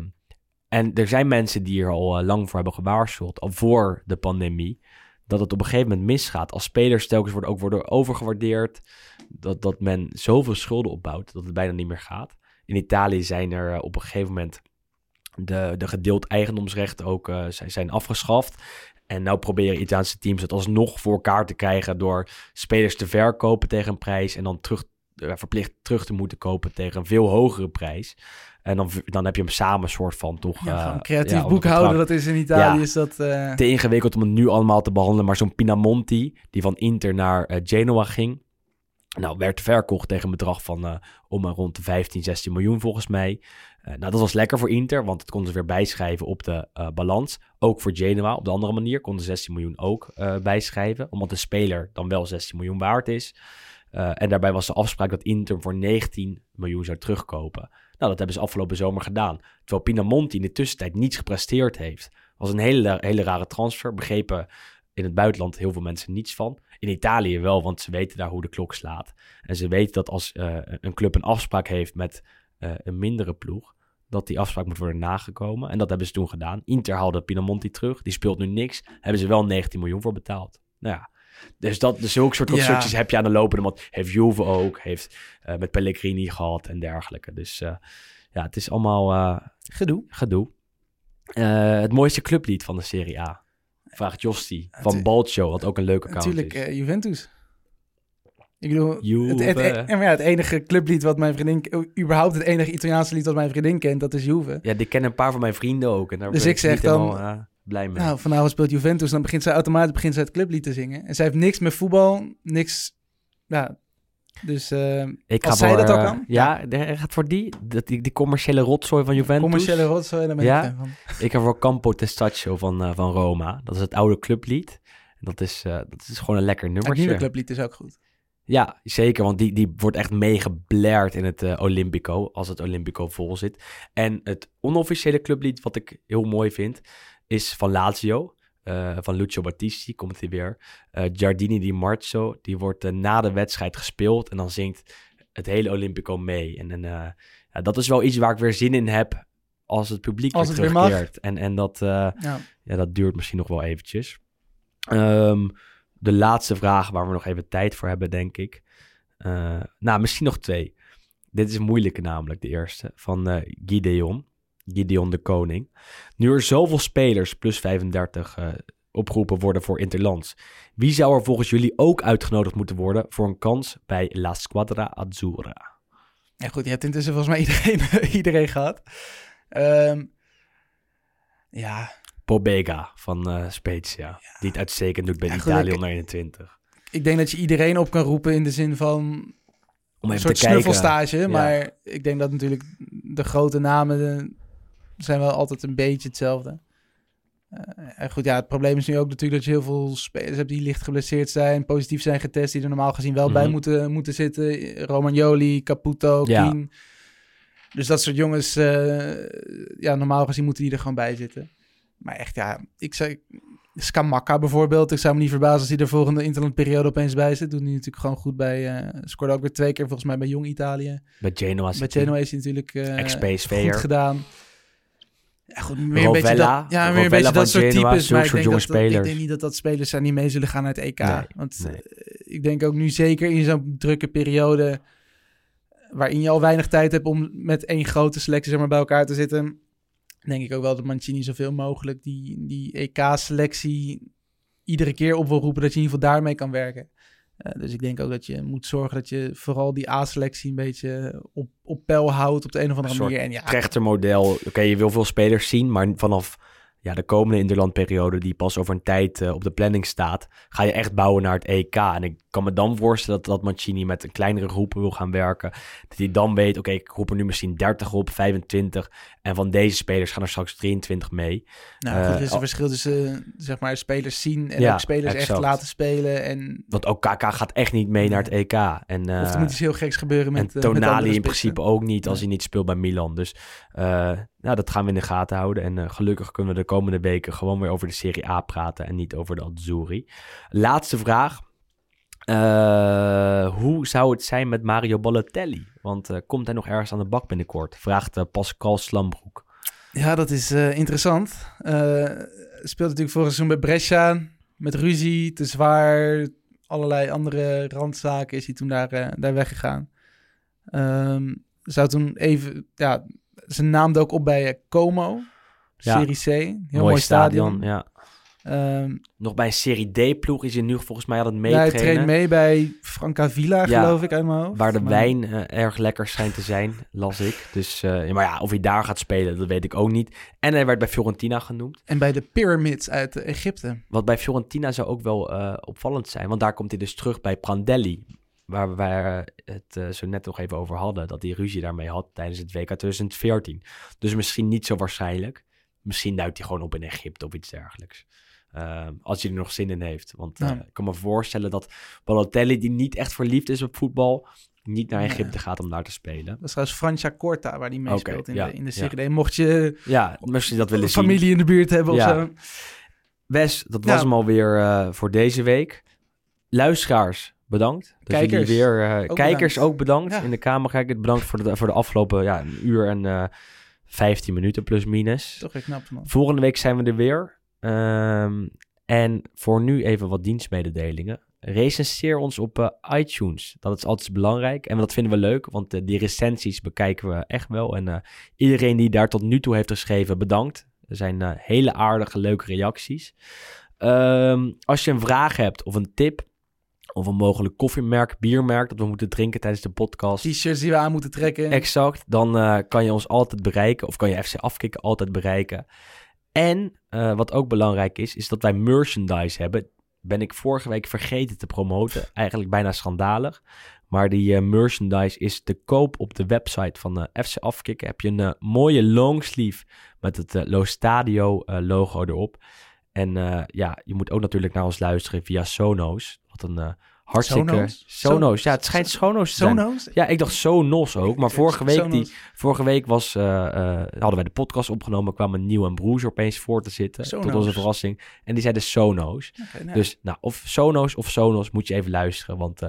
en er zijn mensen die er al eh, lang voor hebben gewaarschuwd, al voor de pandemie, dat het op een gegeven moment misgaat. Als spelers telkens worden, ook worden overgewaardeerd, dat, dat men zoveel schulden opbouwt dat het bijna niet meer gaat. In Italië zijn er eh, op een gegeven moment de, de gedeeld eigendomsrechten ook eh, zijn, zijn afgeschaft. En nou proberen Italiaanse teams het alsnog voor elkaar te krijgen door spelers te verkopen tegen een prijs en dan terug, eh, verplicht terug te moeten kopen tegen een veel hogere prijs. En dan, dan heb je hem samen soort van toch... ja, eh, creatief ja, boekhouden, dat is in Italië Ja. is dat... eh, Te ingewikkeld om het nu allemaal te behandelen. Maar zo'n Pinamonti, die van Inter naar eh, Genoa ging... Nou, werd verkocht tegen een bedrag van om en rond de 15, 16 miljoen volgens mij. Nou, dat was lekker voor Inter, want het konden ze weer bijschrijven op de balans. Ook voor Genoa, op de andere manier, konden 16 miljoen ook bijschrijven. Omdat de speler dan wel 16 miljoen waard is. En daarbij was de afspraak dat Inter voor 19 miljoen zou terugkopen. Nou, dat hebben ze afgelopen zomer gedaan. Terwijl Pinamonti in de tussentijd niets gepresteerd heeft. was een hele, hele rare transfer. Begrepen in het buitenland heel veel mensen niets van. In Italië wel, want ze weten daar hoe de klok slaat. En ze weten dat als eh, een club een afspraak heeft met eh, een mindere ploeg, dat die afspraak moet worden nagekomen. En dat hebben ze toen gedaan. Inter haalde Pinamonti terug. Die speelt nu niks. Hebben ze wel 19 miljoen voor betaald. Nou ja, dus, dat, dus zulke soort Ja. constructies heb je aan de lopende band. Heeft Juve ook, heeft eh, met Pellegrini gehad en dergelijke. Dus eh, ja, het is allemaal eh, Gedoe. gedoe. Het mooiste clublied van de Serie A. Vraagt Josti van Balcho, wat ook een leuke account Natuurlijk, is. Juventus. Ik bedoel, Juve. het, het, ja, ja, het enige clublied wat mijn vriendin... überhaupt het enige Italiaanse lied wat mijn vriendin kent, dat is Juve. Ja, die kennen een paar van mijn vrienden ook. En daar Dus ik zeg dan- helemaal, blij mee. Nou, vanavond speelt Juventus, dan begint zij automatisch begint zij het clublied te zingen. En zij heeft niks met voetbal, niks... Ja, dus eh, ik als zij voor, dat eh, kan, Ja, hij gaat voor die, dat, die, die commerciële rotzooi van Juventus. commerciële rotzooi, daar ben Ja? ik van. Ik heb voor Campo Testaccio van, eh, van Roma. Dat is het oude clublied. Dat is, eh, dat is gewoon een lekker Het nummertje. nieuwe clublied is ook goed. Ja, zeker. Want die, die wordt echt meegeblerd in het eh, Olympico. Als het Olympico vol zit. En het onofficiële clublied, wat ik heel mooi vind, is van Lazio. eh, van Lucio Battisti komt hij weer. Eh Giardini di Marzo. Die wordt eh, na de wedstrijd gespeeld. En dan zingt het hele Olympico mee. En, en ja, dat is wel iets waar ik weer zin in heb. Als het publiek Als weer het weer mag. terugkeert. En, en dat, Ja. ja, dat duurt misschien nog wel eventjes. Ehm, de laatste vraag waar we nog even tijd voor hebben, denk ik. Nou, misschien nog twee. Dit is moeilijke namelijk, de eerste. Van eh Gideon. Gideon de Koning. Nu er zoveel spelers, plus 35, eh, opgeroepen worden voor Interlands. Wie zou er volgens jullie ook uitgenodigd moeten worden voor een kans bij La Squadra Azzurra? Ja, goed, je hebt intussen volgens mij iedereen, iedereen gehad. Ehm, ja, Pobega van eh Spezia. Die het uitstekend doet bij Ja, Italië onder 21. ik denk dat je iedereen op kan roepen in de zin van Om een soort snuffelstage. Maar ik denk dat natuurlijk de grote namen zijn wel altijd een beetje hetzelfde. Eh, en goed, ja, het probleem is nu ook natuurlijk dat je heel veel spelers hebt die licht geblesseerd zijn, positief zijn getest, die er normaal gezien wel bij Mhm. moeten, moeten zitten. Romagnoli, Caputo, Ja. Kien. Dus dat soort jongens, eh, ja, normaal gezien moeten die er gewoon bij zitten. Maar echt, ja, ik zou... Scamacca bijvoorbeeld. Ik zou me niet verbazen als hij er volgende interlandperiode opeens bij zit. Doet hij natuurlijk gewoon goed bij... eh scoorde ook weer twee keer volgens mij bij Jong Italië. Bij Genoa Bij hij. Genoa is hij natuurlijk Ex-PSV'er. goed gedaan. Ja, goed, meer een beetje dat, ja, meer een beetje dat soort Genoa, types. Maar ik denk, dat, ik denk niet dat dat spelers zijn die mee zullen gaan naar het EK. Nee, Want nee. eh, ik denk ook nu zeker in zo'n drukke periode... waarin je al weinig tijd hebt om met één grote selectie zeg maar, bij elkaar te zitten... denk ik ook wel dat Mancini zoveel mogelijk die, die EK-selectie iedere keer op wil roepen... dat je in ieder geval daarmee kan werken. Eh, dus ik denk ook dat je moet zorgen dat je vooral die A-selectie een beetje op, op peil houdt op de een of andere Een manier. En ja, trechtermodel. Oké, je wil veel spelers zien, maar vanaf ja, de komende interlandperiode, die pas over een tijd eh, op de planning staat, ga je echt bouwen naar het EK. En ik kan me dan voorstellen dat, dat Mancini met een kleinere groep wil gaan werken. Dat hij dan weet, oké, ik roep er nu misschien 30 op, 25. En van deze spelers gaan er straks 23 mee. Nou, Eh, goed, er is een al- verschil tussen eh, zeg maar spelers zien en Ja, ook spelers echt laten spelen. En, Want ook KK gaat echt niet mee naar het EK. En, eh, of er moet iets heel geks gebeuren met, en eh, met Tonali in principe ook niet als hij niet speelt bij Milan. Dus eh, nou, dat gaan we in de gaten houden. En eh, gelukkig kunnen we de komende weken gewoon weer over de Serie A praten en niet over de Azzurri. Laatste vraag. Eh, hoe zou het zijn met Mario Balotelli? Want eh, komt hij nog ergens aan de bak binnenkort? Vraagt eh, Pascal Slambroek. Ja, dat is eh, interessant. Eh speelt natuurlijk vorig seizoen bij Brescia met ruzie, te zwaar, allerlei andere randzaken is hij toen daar, eh, daar weggegaan. Ehm, zou toen even, ja, zijn naam dook op bij eh, Como, Ja. Serie C, heel mooi, stadion. Ja. Ehm, Nog bij een Serie D-ploeg is hij nu volgens mij aan het hij meetrainen. traint mee bij Francavilla, Ja, geloof ik, uit mijn hoofd. Waar de Maar- wijn eh, erg lekker schijnt te zijn, las ik. Dus, eh, ja, maar ja, of hij daar gaat spelen, dat weet ik ook niet. En hij werd bij Fiorentina genoemd. En bij de Pyramids uit Egypte. Wat bij Fiorentina zou ook wel opvallend zijn. Want daar komt hij dus terug bij Prandelli. Waar we het eh, zo net nog even over hadden. Dat hij ruzie daarmee had tijdens het WK 2014. Dus misschien niet zo waarschijnlijk. Misschien duikt hij gewoon op in Egypte of iets dergelijks. Ehm, als hij er nog zin in heeft. Want Ja. eh, ik kan me voorstellen dat Balotelli, die niet echt verliefd is op voetbal, niet naar Egypte gaat om daar te spelen. Dat is trouwens Francia Corta waar die meespeelt Oké, in, ja, de, in de. Serie. Mocht je Ja, misschien dat willen zien. familie in de buurt hebben of zo. Wes, dat was hem alweer eh voor deze week. Luisteraars, bedankt. Dat Kijkers, weer, ook kijkers bedankt. ook bedankt. Ja. In de kamer kijken. Bedankt voor de, voor de afgelopen ja, een uur en eh 15 minuten plus minus. Toch weer knap man. Volgende week zijn we er weer. Ehm, en voor nu even wat dienstmededelingen. Recenseer ons op eh, iTunes. Dat is altijd belangrijk. En dat vinden we leuk, want eh, die recensies bekijken we echt wel. En iedereen die daar tot nu toe heeft geschreven, bedankt. Er zijn hele aardige, leuke reacties. Ehm, als je een vraag hebt of een tip, of een mogelijk koffiemerk, biermerk dat we moeten drinken tijdens de podcast. T-shirts die we aan moeten trekken. Exact. Dan eh, kan je ons altijd bereiken. Of kan je FC Afkikken altijd bereiken. En eh, wat ook belangrijk is, is dat wij merchandise hebben. Ben ik vorige week vergeten te promoten. Eigenlijk bijna schandalig. Maar die eh, merchandise is te koop op de website van FC Afkikken. Heb je een mooie longsleeve met het Lo Stadio logo erop. En ja, je moet ook natuurlijk naar ons luisteren via Sonos. Wat een eh, hartstikke... Sonos? Sonos? Ja, het schijnt Sonos te zijn. Sonos? Ja, ik dacht Sonos ook. Maar vorige week, die, vorige week was, eh, eh, hadden wij de podcast opgenomen. kwamen Nieuw en Broes opeens voor te zitten. Tot onze verrassing. En die zeiden Sonos. Nou, Dus nou, of Sonos of Sonos moet je even luisteren. Want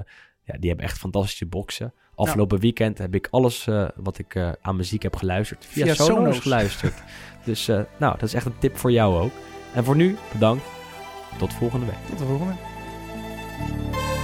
ja, die hebben echt fantastische boxen. Afgelopen weekend heb ik alles wat ik aan muziek heb geluisterd via, Via Sonos, Sonos. geluisterd. dus nou, dat is echt een tip voor jou ook. En voor nu, bedankt. Tot volgende week. Tot de volgende. Thank you.